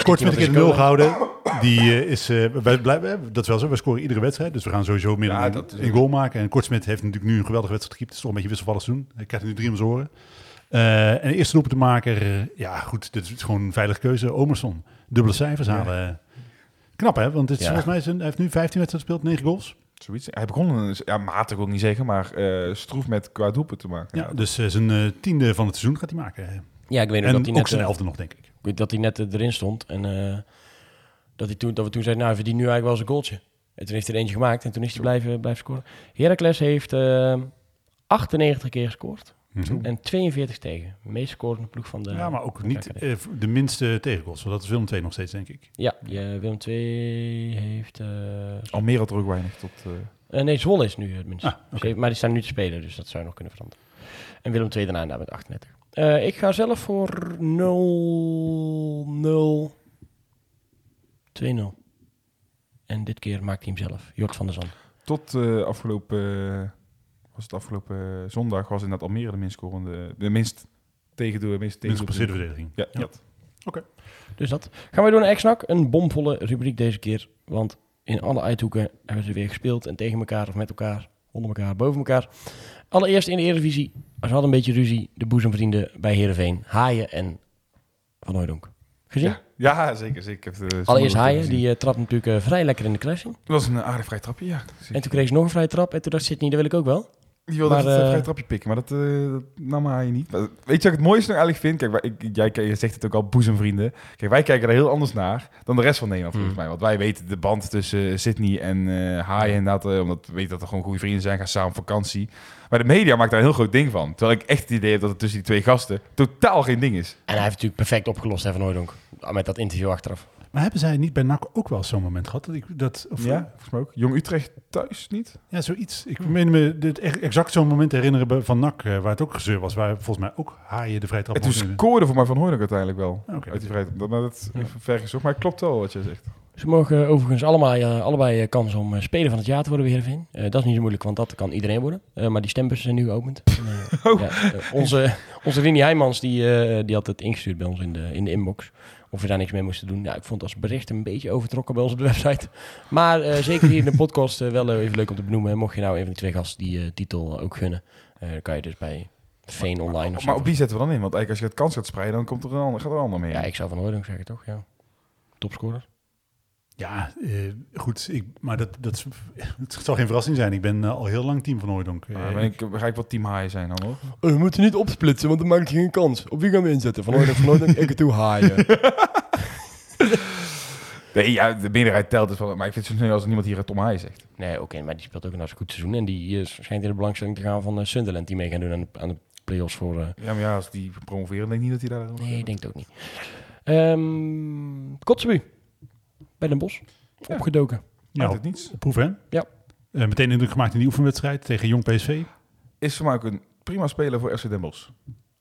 Kort met een keer de nul gehouden. Die eh, is, eh, wij blijven, dat is wel zo, wij scoren iedere wedstrijd. Dus we gaan sowieso meer Ja, een, een goal maken. En Kortsmit heeft natuurlijk nu een geweldige wedstrijd gekiept. Het is toch een beetje wisselvallig doen. Hij krijgt nu drie om zijn oren. Eh, en de eerste doelpunt te maken, ja goed, dit is gewoon een veilige keuze. Omerson, dubbele cijfers Ja. halen. Knap hè, want dit is Ja. volgens mij, zijn, hij heeft nu 15 wedstrijden gespeeld, 9 goals. Zoiets. Hij begon, ja, matig wil ik niet zeggen, maar eh stroef met qua doelpunt te maken. Ja, dus eh, zijn eh, tiende van het seizoen gaat hij maken. Ja, ik weet nog En dat hij ook net, zijn eh, elfde nog, denk ik. ik weet dat hij net eh, erin stond. En eh, dat, hij toen, dat we toen zeiden, nou, hij verdient nu eigenlijk wel zijn goaltje. En toen heeft hij er eentje gemaakt en toen is hij blijven, blijven scoren. Heracles heeft eh 98 keer gescoord Mhm. en 42 tegen. De meest scorende ploeg van de... Ja, maar ook niet eh, de minste tegengoals. want Dat is Willem II nog steeds, denk ik. Ja, je, Willem II heeft... eh Almere had er ook weinig tot... eh, eh, nee, Zwolle is nu het minst. Ah, Maar die staan nu te spelen, dus dat zou nog kunnen veranderen. En Willem II daarna daar met 38. Eh, ik ga zelf voor 0-0. 2-0. En dit keer maakt hij hem zelf. Jort van der Zand. tot eh, afgelopen... eh, was het afgelopen eh, zondag was inderdaad Almere de minst scorende... De minst tegen de minst Minst tegen verdediging. Ja, Ja. ja. Dus dat. Gaan we door naar Exnak. Een bomvolle rubriek deze keer. Want in alle uithoeken hebben ze weer gespeeld. En tegen elkaar of met elkaar. Onder elkaar, boven elkaar. Allereerst in de Eredivisie. Ze hadden een beetje ruzie. De boezemvrienden bij Heerenveen. Haaien en Van Hooydonk. Gezien? Ja, ja, zeker. zeker. Ik heb de Allereerst Haaien. Die eh, trapt natuurlijk eh, vrij lekker in de kruising. Dat was een aardig vrij trapje, ja. En toen kreeg ze nog een vrije trap. En toen dacht Sydney, dat wil ik ook wel. Die wilde Maar, het eh, eh, vrij trapje pikken, maar dat, eh dat nam hij niet. Maar weet je wat ik het mooiste nog eigenlijk vind? Kijk, wij- ik, jij, zegt het ook al, boezemvrienden. Kijk, wij kijken er heel anders naar dan de rest van Nederland, volgens Hmm. mij. Want wij weten de band tussen eh, Sydney en eh Haaien inderdaad, eh, omdat we weten dat er gewoon goede vrienden zijn, gaan samen op vakantie. Maar de media maakt daar een heel groot ding van. Terwijl ik echt het idee heb dat het tussen die twee gasten totaal geen ding is. En hij heeft natuurlijk perfect opgelost, hè, Van Hooydonk. Met dat interview achteraf. Maar hebben zij niet bij NAC ook wel zo'n moment gehad? Dat ik, dat, of, ja, volgens mij ook. Jong Utrecht thuis niet? Ja, zoiets. Ik meen me dit echt exact zo'n moment te herinneren van NAC, eh, waar het ook gezeur was, waar volgens mij ook Haaien de vrije trap En toen scoorde voor mij Van Hooydonk uiteindelijk wel. Oké. Uit die vrij, dat, maar dat is ver gezocht, maar het klopt wel wat je zegt. Ze mogen overigens allemaal, eh, allebei eh, kans om eh, speler van het jaar te worden Heerenveen. Eh, dat is niet zo moeilijk, want dat kan iedereen worden. Eh, maar die stembussen zijn nu geopend. [LAUGHS] En, eh, Oh. ja, eh, onze [LAUGHS] onze Rini Heijmans die, eh, die had het ingestuurd bij ons in de, in de inbox. Of we daar niks mee moesten doen. Ja, ik vond het als bericht een beetje overtrokken bij ons op de website. Maar eh, zeker hier in de [LAUGHS] podcast eh, wel eh, even leuk om te benoemen. Mocht je nou een van die twee gasten die titel ook gunnen, dan kan je dus bij Veen Online of zo. Maar op wie zetten we dan in? Want eigenlijk als je het kans gaat spreiden, dan komt er een ander, gaat er een ander mee. Ja, ik zou van Hooydonk zeggen toch? Ja. Topscorer. Ja, eh, goed. Ik, maar dat, dat is- het zal geen verrassing zijn. Ik ben eh, al heel lang team van Hooydonk. Eh, Maar ben ik, ga ik wat team high zijn dan hoor. Oh, we moeten niet opsplitsen, want dan maakt je geen kans. Op wie gaan we inzetten? Van Hooydonk, Van Hooydonk, ik toe haaien. [LAUGHS] Nee, ja, de meerderheid telt dus wel. Maar ik vind het zo snel als niemand hier Tom Haaien zegt. Nee, oké, maar die speelt ook een hartstikke goed seizoen. En die eh, schijnt in de belangstelling te gaan van eh, Sunderland, die mee gaan doen aan de, aan de play-offs voor... eh, Ja, maar ja, als die promoveren, denk ik niet dat hij daar... nee, ik denk het ook niet. Ehm Kotzebue, bij Den Bosch, Ja. opgedoken. ja, op, het niets. op proef, hè? Ja. Eh, meteen indruk gemaakt in die oefenwedstrijd tegen Jong PSV. Is voor mij ook een prima speler voor FC Den Bosch.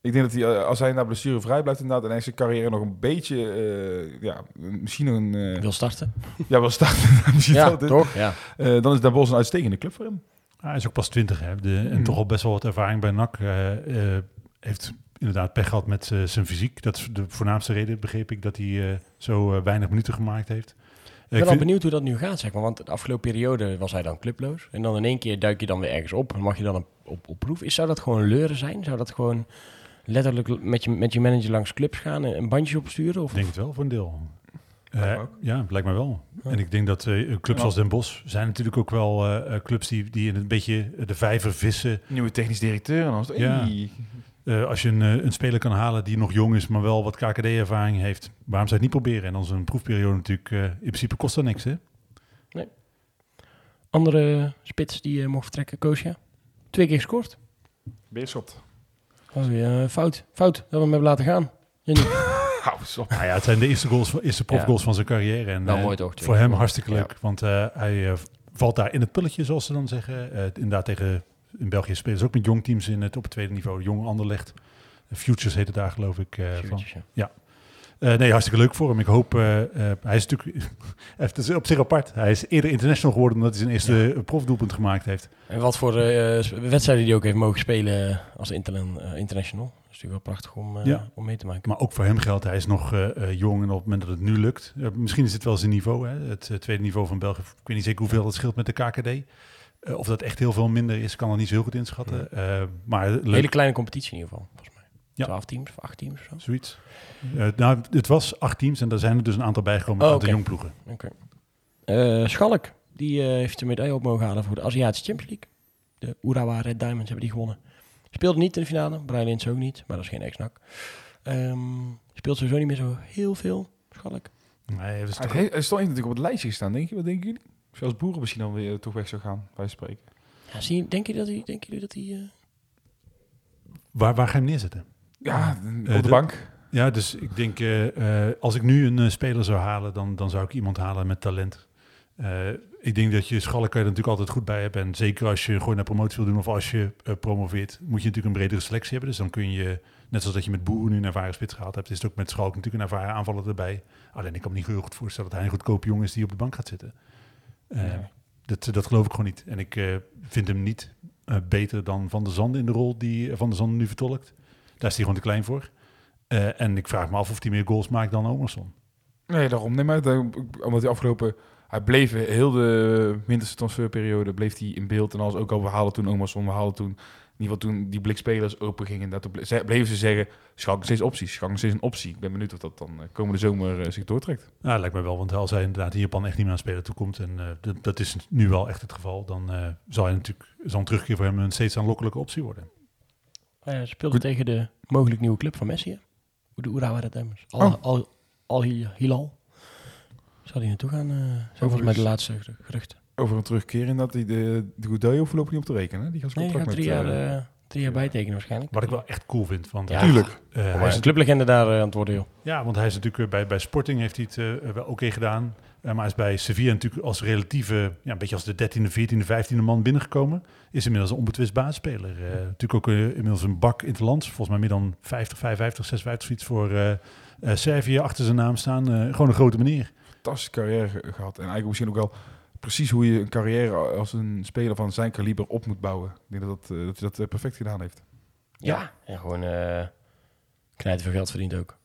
Ik denk dat hij, eh, als hij naar blessure vrij blijft inderdaad... en hij zijn carrière nog een beetje... eh, ja, misschien nog een... eh, Wil starten. [LAUGHS] [LAUGHS] ja, wel starten. misschien Ja, toch? Ja. Eh, dan is Den Bosch een uitstekende club voor hem. Hij is ook pas 20 hè? De, en Hmm. toch al best wel wat ervaring bij NAC. eh, eh, heeft inderdaad pech gehad met zijn fysiek. Dat is de voornaamste reden, begreep ik, dat hij eh, zo weinig minuten gemaakt heeft. Ik ben ik al vind- benieuwd hoe dat nu gaat, zeg maar. Want de afgelopen periode was hij dan clubloos. En dan in één keer duik je dan weer ergens op. En mag je dan op, op, op proef. Is, zou dat gewoon leuren zijn? Zou dat gewoon letterlijk met je, met je manager langs clubs gaan en een bandje opsturen? Of Ik denk het wel voor een deel. Lijkt me ook. ja, blijkt mij wel. Ja. En ik denk dat eh, clubs Ja. als Den Bosch zijn natuurlijk ook wel eh, clubs die, die in een beetje de vijver vissen. Nieuwe technisch directeur. En dan is het, Ja. Hey. Eh, als je een, eh, een speler kan halen die nog jong is, maar wel wat KKD-ervaring heeft, waarom zou je het niet proberen? En dan is een proefperiode natuurlijk, eh, in principe kost dat niks, hè? andere spits die eh, mocht vertrekken, Koosja? Twee keer gescoord. Beerschot. Oh, ja, fout. Fout dat we hem hebben laten gaan. [LAUGHS] Nou ja, het zijn de eerste, goals, eerste profgoals van zijn carrière. En, Wel eh, mooi toch, twee Voor hem hartstikke Ja. leuk, want eh, hij valt daar in het pulletje, zoals ze dan zeggen. Eh, inderdaad, tegen, in België spelen ze ook met jong teams in het, op het tweede niveau. Jong Anderlecht. Futures heet het daar, geloof ik. eh, van. Ja. Eh, nee, hartstikke leuk voor hem. Ik hoop, eh, hij is natuurlijk, [LAUGHS] het is op zich apart. Hij is eerder international geworden omdat hij zijn eerste profdoelpunt gemaakt heeft. En wat voor wedstrijden die ook heeft mogen spelen als interna- international. Dat is natuurlijk wel prachtig om, Ja. om mee te maken. Maar ook voor hem geldt, hij is nog jong en op het moment dat het nu lukt. misschien is dit wel zijn niveau, hè? het tweede niveau van België. Ik weet niet zeker hoeveel dat scheelt met de KKD. Eh, of dat echt heel veel minder is, kan er niet zo heel goed inschatten. Eh, maar leuk, Een hele kleine competitie in ieder geval, volgens mij. Ja. 12 teams of 8 teams of zo. zoiets. Eh, nou, het was acht teams en daar zijn er dus een aantal bijgekomen Oh, uit de jongploegen. Oké. Eh, Schalk, die eh, heeft de medaille op mogen halen voor de Aziatische Champions League. De Urawa Red Diamonds hebben die gewonnen. Speelde niet in de finale, Brian Lins ook niet, maar dat is geen ex-nak. Ehm, speelt sowieso niet meer zo heel veel, Schalk. Nee, dat is Hij, toch- hij hij stond natuurlijk op het lijstje gestaan, denk je? Wat denken jullie? Zoals boeren misschien dan weer toch weg zou gaan, bij spreken. Ja, zie, je- denk je dat hij... Denk jullie dat hij eh, waar, waar ga je hem neerzetten? Ja, Eh, op de, de- bank. Ja, dus ik denk, eh, eh, als ik nu een speler zou halen, dan, dan zou ik iemand halen met talent. Eh, ik denk dat je Schalke kan je er natuurlijk altijd goed bij hebben. En zeker als je gewoon naar promotie wil doen of als je promoveert, moet je natuurlijk een bredere selectie hebben. Dus dan kun je, net zoals dat je met Boer nu een ervaren spits gehaald hebt, is het ook met Schalke natuurlijk een ervaren aanvaller erbij. Alleen ik kan me niet heel goed voorstellen dat hij een goedkope jongen is die op de bank gaat zitten. Eh, dat, dat geloof ik gewoon niet. En ik eh, vind hem niet eh, beter dan Van der Zanden in de rol die Van der Zanden nu vertolkt. Daar is hij gewoon te klein voor. En ik vraag me af of hij meer goals maakt dan Omerson. Nee, daarom. Nee, maar dat- omdat hij afgelopen... Hij bleef heel de winterse transferperiode bleef hij in beeld. En als ook al, we haalden toen Omerson, we haalden toen... In ieder geval toen die blikspelers open gingen, dat bleven ze zeggen... Schalke steeds opties, Schalke steeds een optie. Ik ben benieuwd of dat dan eh, komende zomer eh, zich doortrekt. Ja, lijkt me wel. Want als hij inderdaad in Japan echt niet meer aan spelen toekomt, en eh, dat, dat is nu wel echt het geval, dan eh, zal hij natuurlijk zal een terugkeer voor hem een steeds aanlokkelijke optie worden. Hij speelde tegen de mogelijk nieuwe club van Messi. hè? Hoe de waren dat immers? Al, Oh. al, al, Hilal. Zou die naartoe gaan? eh zijn volgens mij de laatste geru- geruchten. Over een terugkeer in dat hij de, de Goudelje voorlopig niet op te rekenen. Die gaat zijn Nee, die gaat contract drie met... jaar, eh, eh, drie jaar bijtekenen waarschijnlijk. Wat ik wel echt cool vind. Want, Ja, Tuurlijk. eh, hij is een clublegende daar eh, aan het worden, joh. ja, want hij is natuurlijk eh, bij, bij Sporting heeft hij het eh, wel oké gedaan. Eh, maar hij is bij Sevilla natuurlijk als relatieve, ja, een beetje als de 13e, 14e, 15e man binnengekomen. Is inmiddels een onbetwist basisspeler. Eh, natuurlijk ook eh, inmiddels een bak in het land. Volgens mij meer dan 50, 55, 56 iets voor eh eh, Servië achter zijn naam staan. Eh, gewoon een grote meneer. fantastische carrière ge- gehad. En eigenlijk misschien ook wel precies hoe je een carrière als een speler van zijn kaliber op moet bouwen. Ik denk dat, dat, eh, dat hij dat eh, perfect gedaan heeft. Ja, en gewoon eh knijten veel geld verdient ook.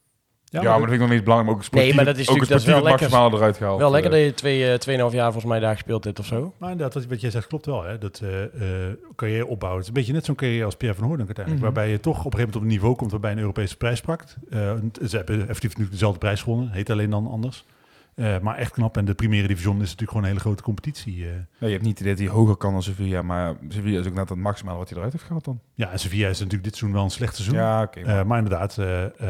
Ja, maar dat vind ik nog niet belangrijk. Maar ook sportief, Nee, maar dat is ook natuurlijk- dat is wel het lekker. maximale eruit gehaald. Wel lekker dat je twee, eh, tweeënhalf jaar volgens mij daar gespeeld hebt of zo. Maar inderdaad, wat, wat jij zegt klopt wel. Hè? Dat eh eh, carrière opbouwen. Het is een beetje net zo'n carrière als Pierre van Hoorn uiteindelijk. Mhm. Waarbij je toch op een gegeven moment op een niveau komt waarbij een Europese prijs pakt. Eh, ze hebben effectief natuurlijk dezelfde prijs gewonnen. Heet alleen dan anders. Eh, maar echt knap. En de Primera Division is natuurlijk gewoon een hele grote competitie. eh. Ja, je hebt niet het idee dat hij hoger kan dan Sevilla. Maar Sevilla is ook net het maximale wat hij eruit heeft gehad dan. ja, en Sevilla is natuurlijk dit seizoen wel een slecht seizoen. Ja, oké. Eh, maar inderdaad,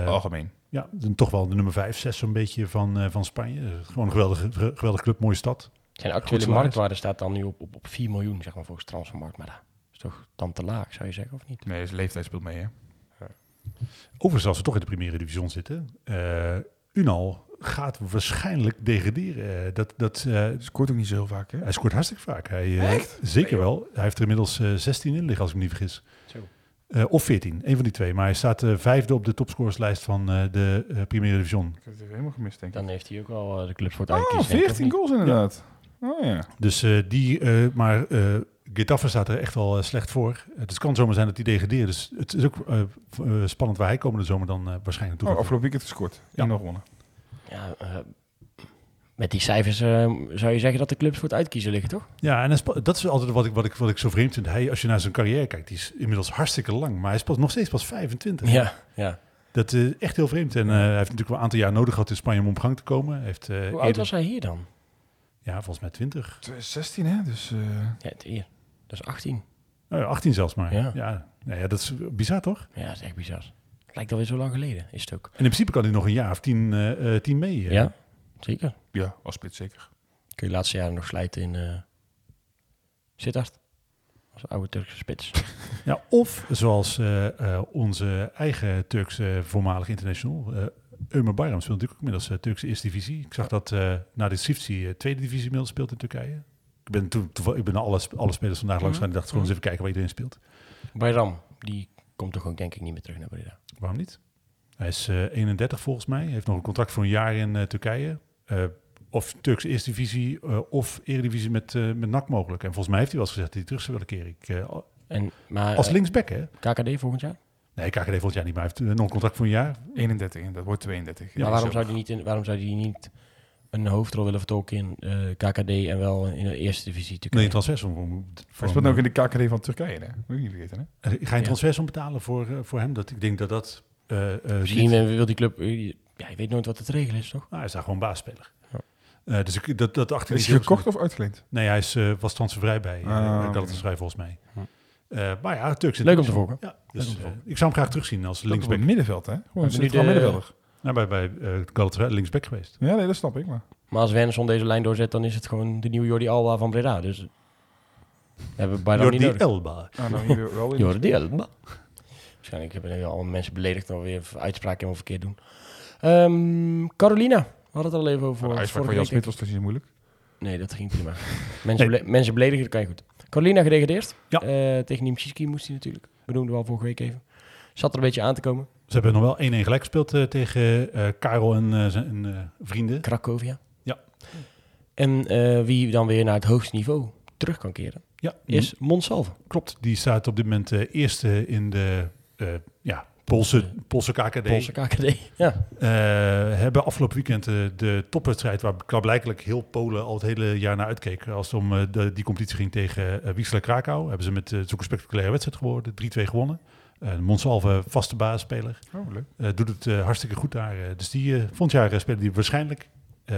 algemeen. ja, dan toch wel de nummer 5, 6 zo'n beetje van, eh, van Spanje. Gewoon een geweldige, geweldige club, mooie stad. Zijn actuele marktwaarde staat dan nu op, op, op 4 miljoen, zeg maar, volgens transfermarkt. Maar dat is toch dan te laag, zou je zeggen, of niet? Nee, zijn leeftijd speelt mee, hè. Overigens, als we toch in de Primera Division zitten, eh, Unal gaat waarschijnlijk degraderen. Eh, dat, dat, eh, Scoort ook niet zo heel vaak, hè. hij scoort hartstikke vaak. Hij, eh, Zeker wel. Hij heeft er inmiddels eh, 16 in liggen, als ik me niet vergis. Zo. Eh, of 14, een van die twee. Maar hij staat eh, vijfde op de topscorerslijst van eh, de eh Primera Division. Ik heb het helemaal gemist, denk ik. Dan heeft hij ook wel eh, de clubs voor het Oh, uitkiezen. denk ik, of 14 niet? goals inderdaad. Oh ja. Dus eh, die, eh, maar eh Getafe staat er echt wel slecht voor. Dus het kan zomaar zijn dat hij degradeert. Dus het is ook spannend waar hij komende zomer dan waarschijnlijk toe Oh, gaat. afgelopen weekend gescoord. Ja. 1-0 gewonnen. Ja, eh, met die cijfers eh, zou je zeggen dat de clubs voor het uitkiezen liggen, toch? Ja, en dat is altijd wat ik, wat, ik, wat ik zo vreemd vind. Hij, als je naar zijn carrière kijkt, die is inmiddels hartstikke lang. Maar hij is pas, nog steeds pas 25. Ja, ja. Dat is echt heel vreemd. En eh, hij heeft natuurlijk wel een aantal jaar nodig gehad in Spanje om op gang te komen. Hij heeft, eh, Hoe oud eerder- was hij hier dan? Ja, volgens mij 20. 16, hè. Dus eh, Ja, het hier. Dat is 18. Oh, 18 zelfs maar. Ja. Ja. Nou ja, dat is bizar toch? Ja, dat is echt bizar. Lijkt alweer zo lang geleden, is het ook. En in principe kan hij nog een jaar of tien, eh, eh, tien mee. eh. Ja, zeker. ja, als spits zeker. Kun je de laatste jaren nog slijten in uh, Sittard. Als oude Turkse spits. [LAUGHS] Ja, of zoals eh, eh, onze eigen Turkse voormalig international, eh Ömer Bayram speelt natuurlijk ook inmiddels Turkse eerste divisie. Ik zag dat eh na de Sivci eh, tweede divisie inmiddels speelt in Turkije. Ik ben, toen, toeval- ik ben alle, sp- alle spelers vandaag langs gegaan en dacht gewoon eens even kijken waar iedereen speelt. Bayram, die komt toch ook denk ik niet meer terug naar Breda. Waarom niet? Hij is eh, 31 volgens mij. Hij heeft nog een contract voor een jaar in eh, Turkije. Eh, of Turkse eerste divisie eh, of eredivisie met, eh met NAC mogelijk. En volgens mij heeft hij wel eens gezegd dat hij terug zou willen keren. Ik, eh, En, maar als eh, linksback hè? KKD volgend jaar? Nee, KKD volgend jaar niet, maar hij heeft eh, nog een contract voor een jaar. 31 en dat wordt 32. maar waarom zou, die niet in, waarom zou die niet een hoofdrol willen vertolken in eh, KKD en wel in de eerste divisie Nee, Turkije? een transfersom. Hij speelt ook in de KKD van Turkije, hè. Moet je niet vergeten, hè. Ga je een Ja. transfersom betalen voor, eh, voor hem? Dat, ik denk dat dat... eh, eh, Misschien niet- wil die club... ja, je weet nooit wat het regel is, toch? Nou, hij is daar gewoon baasspeler. Ja. Eh, dus ik, dat, dat achter Is hij gekocht of uitgeleend? Nee, hij is, was transfervrij bij uh, Ah, oké. Galatasaray volgens mij. Maar ja, Turks Leuk om te volgen. Ja, dus, om te volgen. ik zou hem graag terugzien als Linksback. middenveld, hè. Gewoon een nu centraal de- middenvelder. Nou, bij bij eh, Galatasaray linksback geweest. Ja, nee, dat snap ik, maar... Maar als Wernersson deze lijn doorzet, dan is het gewoon de nieuwe Jordi Alba van Breda. Dus we hebben Bayram niet Jordi nodig. Elba. Ah, nou, wel. Jordi Alba. Waarschijnlijk hebben nu al mensen beledigd en weer uitspraken helemaal verkeerd doen. Ehm, Carolina, we hadden het al even over. Voor de vorige uitspraak van Jan Smit was het niet moeilijk. Nee, dat ging prima. Mensen, [LAUGHS] mensen beledigen, dat kan je goed. Carolina gedegradeerd. Ja. Eh, tegen Nimchiski moest hij natuurlijk. Benoemden we al vorige week even. Zat er een beetje aan te komen. Ze hebben nog wel 1-1 gelijk gespeeld eh, tegen eh Karel en eh, zijn vrienden. Cracovia. Ja. En wie dan weer naar het hoogste niveau terug kan keren, Ja, is Monsalve. klopt. Die staat op dit moment eerste in de ja, Poolse, Poolse KKD. Poolse KKD. Ja. Hebben afgelopen weekend de topwedstrijd waar klaarblijkelijk heel Polen al het hele jaar naar uitkeek. Als het om de, die competitie ging tegen uh, Wisla Krakau. Hebben ze met zo'n spectaculaire wedstrijd geworden. 3-2 gewonnen. Uh, Monsalve, vaste basisspeler. Oh, leuk. Uh, doet het uh, hartstikke goed daar. Uh, dus die uh, volgend jaar spelen die waarschijnlijk uh,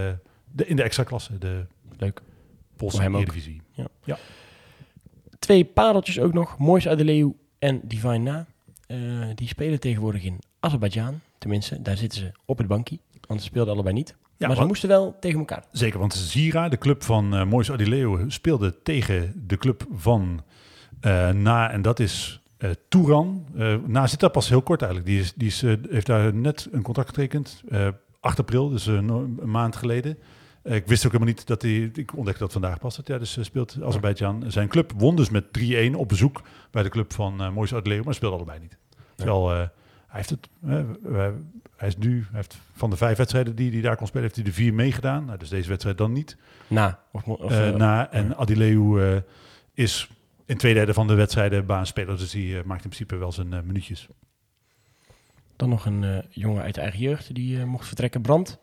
de, in de extra klasse. De Leuk. Poolse Eredivisie. Ja. ja. Twee pareltjes ook nog. Moois Adeleu en Divine Na. Uh, die spelen tegenwoordig in Azerbeidzjan. Tenminste, daar zitten ze op het bankje. Want ze speelden allebei niet. Ja, maar ze moesten wel tegen elkaar. Zeker, want Zira, de club van uh, Moois Adileo, speelde tegen de club van uh, Na. En dat is uh, Touran. Uh, Na zit daar pas heel kort eigenlijk. Die, is, die is, uh, heeft daar net een contract getekend. 8 april, dus een, een maand geleden. ik wist ook helemaal niet dat hij... Ik ontdekte dat vandaag pas. Dat, ja, dus speelt Azerbeidzjan. Zijn club won dus met 3-1 op bezoek bij de club van uh, Adileo. Maar speelde allebei niet. Terwijl hij heeft het... hij is nu... Hij heeft van de vijf wedstrijden die hij daar kon spelen... heeft hij de vier meegedaan. Nou, dus deze wedstrijd dan niet. Na. Of, of, na. En Adileu is in twee derde van de wedstrijden baanspeler. Dus die uh, maakt in principe wel zijn uh, minuutjes. Dan nog een uh, jongen uit de eigen jeugd die mocht vertrekken. Brand.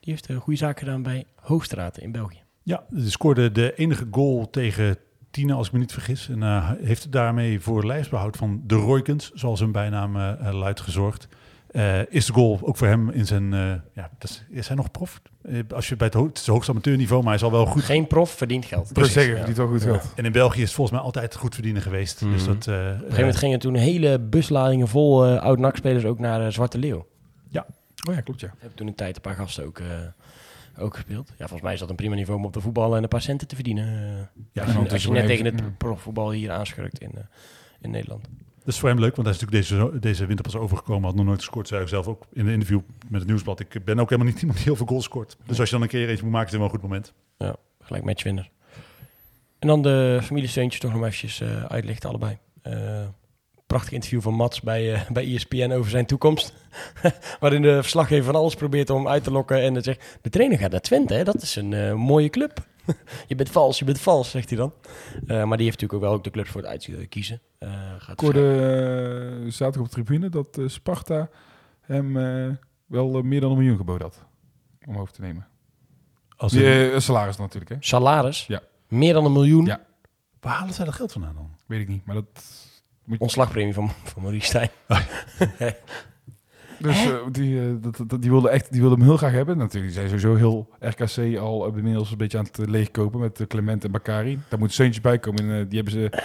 Die heeft goede zaak gedaan bij Hoogstraten in België. Ja, die scoorde de enige goal tegen Tine, als ik me niet vergis. En heeft daarmee voor lijfsbehoud van de Roykens, zoals hun bijnaam luidt, gezorgd. Uh, is de goal ook voor hem in zijn... Uh, ja, dat is, is hij nog prof? Uh, als je bij het, ho het hoogste amateurniveau, maar hij is al wel goed... Geen prof, verdient geld. Precies, zeggen, verdient wel goed geld. Ja. En in België is het volgens mij altijd goed verdienen geweest. Mm -hmm. dus dat, Op een gegeven moment gingen toen hele busladingen vol oud-NAC-spelers ook naar Zwarte Leeuw. Ja. Oh ja, klopt ja. Heb toen een tijd een paar gasten ook, ook gespeeld. Ja, volgens mij is dat een prima niveau om op de voetbal en een paar centen te verdienen. ja, als je, als je net tegen het profvoetbal hier aanschurkt in, in Nederland. Dat is voor hem leuk, want hij is natuurlijk deze, deze winter pas overgekomen. Had nog nooit gescoord, zei hij zelf ook in een interview met het Nieuwsblad. Ik ben ook helemaal niet iemand die heel veel goals scoort. Dus als je dan een keer eentje moet maken, is het wel een goed moment. Ja, gelijk matchwinner. En dan de familiesteuntjes toch nog eventjes uh, uitlichten allebei. Uh, prachtig interview van Mats bij, uh, bij ESPN over zijn toekomst. [LAUGHS] Waarin de verslaggever van alles probeert om uit te lokken. En dan zegt, de trainer gaat naar Twente, hè? dat is een mooie club. [LAUGHS] je bent vals, je bent vals, zegt hij dan. Uh, maar die heeft natuurlijk ook wel ook de clubs voor het uitkiezen. Uh, ik hoorde uh, zaterdag op de tribune dat Sparta hem wel meer dan een miljoen geboden had. Om over te nemen. Als een... salaris natuurlijk, hè? Salaris? Ja. Meer dan een miljoen? Ja. Waar halen zij dat geld vandaan dan? Weet ik niet, maar dat... Moet... Ontslagpremie van, van Maurice Stijn. [LAUGHS] [LAUGHS] Dus uh, die, uh, dat, dat, die wilde echt, die wilde hem heel graag hebben. Natuurlijk, die zijn sowieso heel RKC al inmiddels een beetje aan het leegkopen met Clement en Bakari. Daar moet Seuntjes bij komen. En, uh, die hebben ze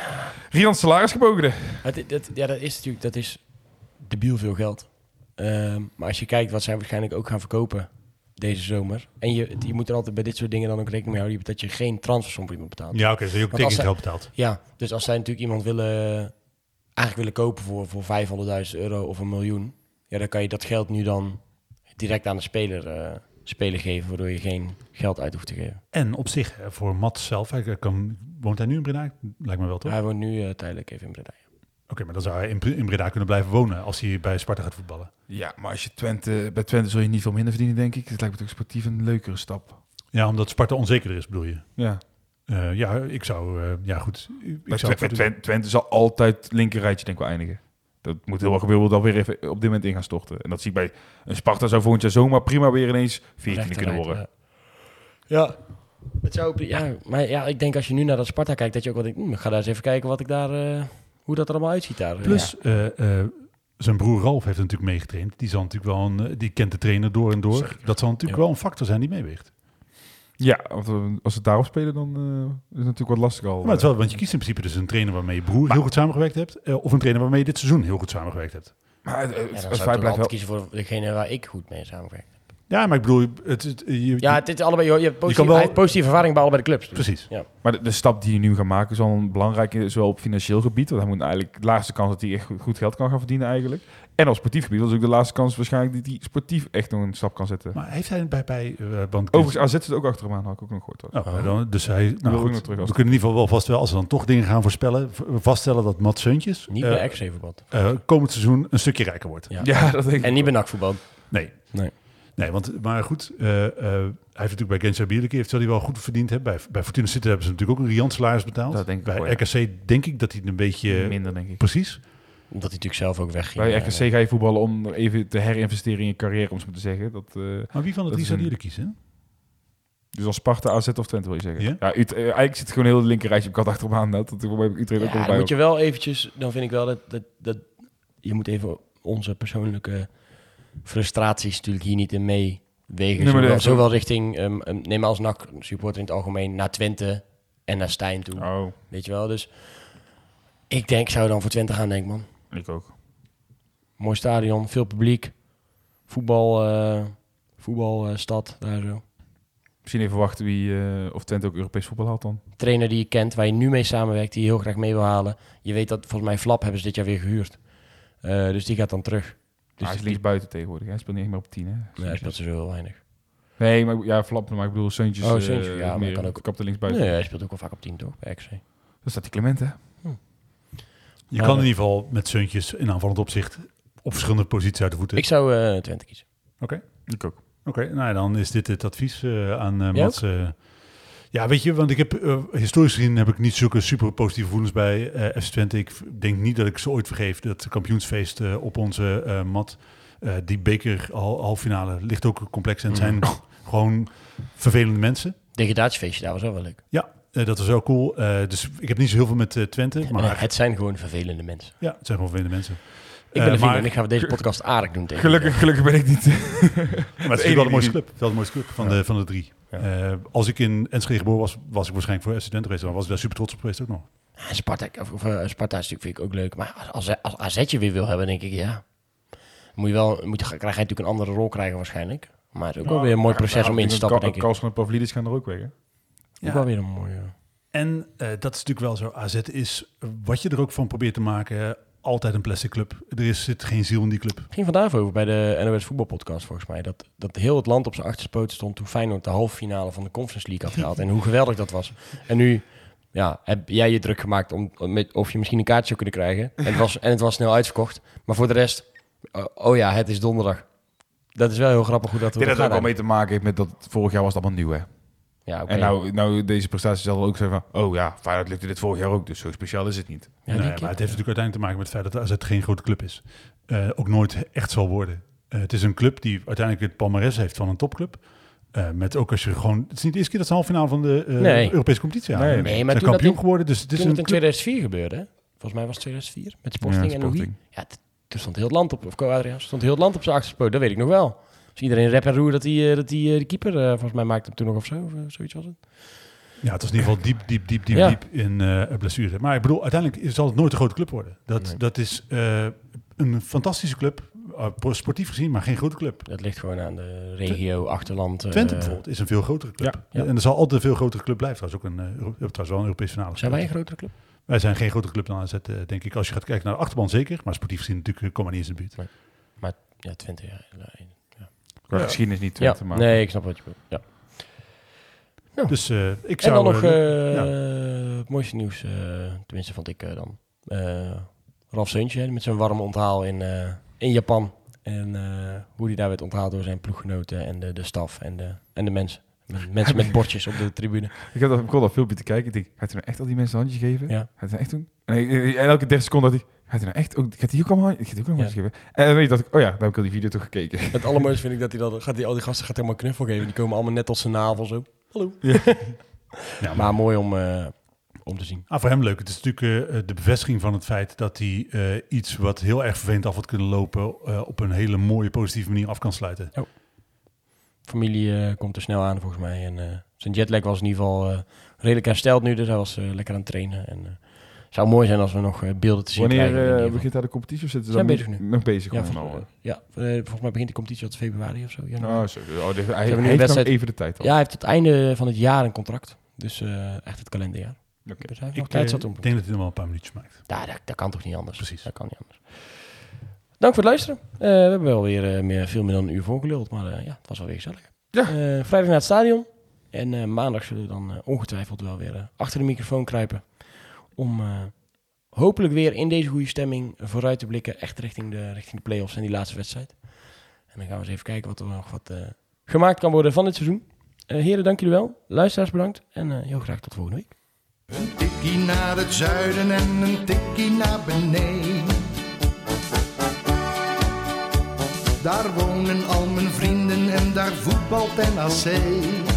Rian salaris geboden. Het, dat, ja, dat is natuurlijk dat is debiel veel geld. Ehm, maar als je kijkt wat zij waarschijnlijk ook gaan verkopen deze zomer. En je, je moet er altijd bij dit soort dingen dan ook rekening mee houden dat je geen transfersom voor iemand betaalt. Ja, oké, okay, dus je ook tekengeld betaalt. Ja, dus als zij natuurlijk iemand willen, eigenlijk willen kopen voor, voor 500.000 euro of een miljoen ja, dan kan je dat geld nu dan direct aan de speler, uh, speler geven, waardoor je geen geld uit hoeft te geven. En op zich, voor Matt zelf, hij kan, woont hij nu in Breda? Lijkt me wel toch? Hij woont nu uh, tijdelijk even in Breda. Oké, okay, maar dan zou hij in, in Breda kunnen blijven wonen als hij bij Sparta gaat voetballen. Ja, maar als je Twente, bij Twente zul je niet veel minder verdienen, denk ik. Het lijkt me toch sportief een leukere stap. Ja, omdat Sparta onzekerder is, bedoel je? Ja. Uh, ja, ik zou, ja goed. Ik bij zou Twente, Twente, Twente zal altijd linkerrijtje denk ik wel eindigen. Dat moet heel wel gebeuren, dat weer even op dit moment in gaan storten. En dat zie ik bij een Sparta zou volgend jaar zomaar prima weer ineens 14 kunnen worden. Ja. ja. Het zou, ja, maar ja, ik denk als je nu naar dat Sparta kijkt, dat je ook wel denkt, hm, ik ga daar eens even kijken wat ik daar, uh, hoe dat er allemaal uitziet daar. Plus, ja. uh, uh, zijn broer Ralf heeft natuurlijk meegetraind. Die zal natuurlijk wel een, die kent de trainer door en door. Zeker. Dat zal natuurlijk ja. wel een factor zijn die meeweegt. Ja, want als we daarop spelen, dan uh, is het natuurlijk wat lastig al. Maar het is wel, want je kiest in principe dus een trainer waarmee je broer maar, heel goed samengewerkt hebt, uh, of een trainer waarmee je dit seizoen heel goed samengewerkt hebt. Maar uh, ja, dan zou ik blijft wel... kiezen voor degene waar ik goed mee samenwerk. Ja, maar ik bedoel, het, het, je, Ja, het is allebei, je hebt positieve, kan wel- positieve ervaring bij allebei de clubs. Dus. precies. Maar de, de stap die je nu gaat maken is al een belangrijke, zowel op financieel gebied, want hij moet eigenlijk de laatste kans dat hij echt goed geld kan gaan verdienen eigenlijk. En op sportief gebied, dat is ook de laatste kans waarschijnlijk dat hij sportief echt nog een stap kan zetten. Maar heeft hij bij, bij uh, want Overigens, AZ zit ook achter hem aan, had ik ook nog gehoord. hoor. Oh, dan, dus hij, wil nou ook goed, nog terug als- we kunnen in ieder geval wel vast wel, als we dan toch dingen gaan voorspellen, vaststellen dat Mats Seuntjes Niet eh, bij XC voetbal. eh, komend seizoen een stukje rijker wordt. Ja. Ja, dat denk ik. En niet bij NAC voetbal. Nee. Nee. Nee, want, maar goed, eh, eh, hij heeft natuurlijk bij Gensha Bierlijk heeft hij wel goed verdiend. Hè? Bij, bij Fortuna City hebben ze natuurlijk ook een riant salaris betaald. Dat denk ik bij wel, ja. RKC denk ik dat hij een beetje... minder, denk ik. Precies. Omdat hij natuurlijk zelf ook wegging. Bij eh, RKC ga je voetballen om even te herinvesteren in je carrière, om zo maar te zeggen. Dat, eh, Maar wie van de drie zou er kiezen? dus als Sparta, AZ of Twente wil je zeggen. Ja? Ja, Ut- eh, eigenlijk zit gewoon heel de linker rijtje op kat achter hem aan. Dat Utrecht Ja, bij moet je wel eventjes, dan vind ik wel dat, dat, dat je moet even onze persoonlijke frustraties natuurlijk hier niet in meewegen. Nee, maar zowel, zowel richting, um, um, neem als NAC supporter in het algemeen, naar Twente en naar Stijn toe. Oh, Weet je wel, dus ik denk, ik zou dan voor Twente gaan, denk ik, man. Ik ook. Mooi stadion, veel publiek, voetbal, eh voetbalstad, daar zo. Misschien even wachten wie, eh, of Twente ook Europees voetbal haalt dan. Trainer die je kent, waar je nu mee samenwerkt, die je heel graag mee wil halen. Je weet dat, volgens mij, Flap hebben ze dit jaar weer gehuurd. Eh, dus die gaat dan terug. Dus hij is die- links buiten tegenwoordig. Hij speelt niet meer op 10, hè? Nee, hij speelt zo heel weinig. Nee, maar ja, Flap, maar ik bedoel Seuntjes. Oh, eh, Seuntjes, ja, maar kan ook- kapte links buiten. Nee, hij speelt ook wel vaak op 10 toch, bij XC. Dan staat die Clement, hè? Je kan in dat- ieder geval met Seuntjes in aanvallend opzicht op verschillende posities uit de voeten. Ik zou eh Twente kiezen. Oké. Ik ook. Oké, nou dan is dit het advies eh, aan eh Mats. eh. ja, weet je, want ik heb eh, historisch gezien heb ik niet zulke super positieve gevoelens bij eh FC Twente. Ik denk niet dat ik ze ooit vergeef. Dat kampioensfeest eh, op onze eh, mat, eh, die beker hal- halffinale ligt ook complex en het zijn [LAUGHS] gewoon vervelende mensen. Degradatiefeestje, daar was wel wel leuk. Ja, eh, dat was wel cool. Eh, dus ik heb niet zo heel veel met eh, Twente, maar het zijn gewoon vervelende mensen. ja, het zijn gewoon vervelende mensen. Ik ben een vriend maar- en ik ga deze podcast aardig doen tegen Gelukkig, gelukkig ben ik niet. [LAUGHS] Maar het is wel de mooiste die- club. Wel de mooiste club van, de, van de drie. Ja. Eh, als ik in Enschede geboren was, was ik waarschijnlijk voor Twente geweest. Dan was ik daar super trots op geweest ook nog. Ja, Sparta, of, of, Sparta is natuurlijk vind ik ook leuk. Maar als, als, als AZ je weer wil hebben, denk ik ja. Moet je wel, moet je, krijg je natuurlijk een andere rol krijgen waarschijnlijk. Maar het is ook wel weer een mooi proces om in te stappen, denk ik. Kals van Pavlidis gaan er ook weg, hè? Ook wel weer een mooie... En eh, dat is natuurlijk wel zo. AZ is, wat je er ook van probeert te maken, altijd een plastic club. Er is, zit geen ziel in die club. Het ging vandaag over bij de NOS voetbalpodcast volgens mij. Dat, dat heel het land op zijn achterpoot stond toen Feyenoord de halve finale van de Conference League had [LAUGHS] gehaald. en hoe geweldig dat was. En nu ja, heb jij je druk gemaakt om, met, of je misschien een kaartje zou kunnen krijgen. En het, was, en het was snel uitverkocht. Maar voor de rest, oh, oh ja, het is donderdag. Dat is wel heel grappig hoe dat Ik denk dat gaat het ook wel mee te maken heeft met dat vorig jaar was het allemaal nieuw, hè? Ja, oké. En nou, nou, deze prestatie zal ook zijn van, oh ja, Feyenoord lukte dit vorig jaar ook, dus zo speciaal is het niet. Ja, Nee, maar het heeft natuurlijk uiteindelijk te maken met het feit dat AZ geen grote club is. Eh, ook nooit echt zal worden. Eh, het is een club die uiteindelijk het palmares heeft van een topclub. Eh, met ook als je gewoon... Het is niet de eerste keer dat ze halve finale van de eh, Nee. Europese competitie halen. Nee, Ze nee, zijn maar toen dat kampioen in- geworden, dus het is Toen een het in club- 2004 gebeurde, hè? volgens mij was het 2004, met Sporting Ja, en Louis. Sporting. Ja, toen stond heel het land op, of Co Adriaan, stond heel het land op zijn achterpoot, dat weet ik nog wel. Dus iedereen rep en roer dat die, eh, dat die eh, de keeper, eh, volgens mij maakte hem toen nog of zo, of zoiets was het. Ja, het was in ieder geval diep, diep, diep, diep, Ja. diep in eh blessure. Maar ik bedoel, uiteindelijk zal het nooit een grote club worden. Dat, Nee. dat is een fantastische club, sportief gezien, maar geen grote club. Dat ligt gewoon aan de regio, achterland. Twente bijvoorbeeld is een veel grotere club. Ja. En er zal altijd een veel grotere club blijven. Trouwens, ook een, trouwens wel een Europese finale. Zijn wij een grotere club? Wij zijn geen grotere club dan AZ, denk ik. Als je gaat kijken naar de achterban zeker, maar sportief gezien natuurlijk eh, kom maar niet eens in de buurt. Ja, Twente, ja. Nee, Qua Ja. geschiedenis niet Ja, Twente, maar... nee, ik snap wat je bedoelt. Ja. Dus eh, ik En zou... dan nog eh, eh, ja. het mooiste nieuws, eh, tenminste vond ik eh, dan. Eh Ralf Seuntje met zijn warme onthaal in, eh, in Japan. En eh, hoe hij daar werd onthaald door zijn ploeggenoten en de, de staf en de, en de mensen. Met- mensen met [LAUGHS] bordjes op de tribune. Ik heb dat, ik kon dat filmpje te kijken. Ik denk, gaat hij nou echt al die mensen een handje geven? Ja. Gaat hij echt doen? En, en elke 30 seconden dat hij, gaat hij nou echt ook, gaat hij ook allemaal, gaat hij ook een Ja. geven? En dan weet je dat ik, oh ja, dan heb ik al die video toch gekeken. Het allermooiste vind ik dat hij dan gaat die, al die gasten gaat helemaal knuffel geven. Die komen allemaal net tot zijn navel zo. Hallo. [LAUGHS] Ja, maar, Maar mooi om, eh, om te zien. ah, voor hem leuk. Het is natuurlijk eh, de bevestiging van het feit dat hij eh, iets wat heel erg vervelend af had kunnen lopen... eh, op een hele mooie, positieve manier af kan sluiten. Familie eh, komt er snel aan volgens mij. En eh, zijn jetlag was in ieder geval eh, redelijk hersteld nu. Dus hij was eh, lekker aan het trainen. En eh, zou mooi zijn als we nog eh, beelden te zien Wanneer krijgen. in eh, begint daar de competitie? Of zitten ze Zijn dan bezig nu- nog bezig? Ja, gewoon volgens, al? ja eh, volgens mij begint de competitie tot februari of zo. januari. Oh, zo. Oh, dit- hij heeft nog wedstrijd- even de tijd al. Ja, hij heeft het einde van het jaar een contract. Dus eh, echt het kalenderjaar. Oké. Dus hij heeft Ik nog tijd eh, zat om. denk dat hij nog wel een paar minuutjes maakt. Ja, dat, dat kan toch niet anders? Precies. Dat kan niet anders. Dank voor het luisteren. Eh, we hebben wel weer eh, meer, veel meer dan een uur voorgeluld, maar eh, ja, het was wel weer gezellig. Ja. Eh, vrijdag naar het stadion. En eh, maandag zullen we dan eh, ongetwijfeld wel weer eh, achter de microfoon kruipen. Om eh, hopelijk weer in deze goede stemming vooruit te blikken. Echt richting de, richting de play-offs en die laatste wedstrijd. En dan gaan we eens even kijken wat er nog wat eh, gemaakt kan worden van dit seizoen. Eh, heren, dank jullie wel. Luisteraars bedankt. En heel graag tot volgende week. Een tikkie naar het zuiden en een tikkie naar beneden. Daar wonen al mijn vrienden en daar voetbalt NAC.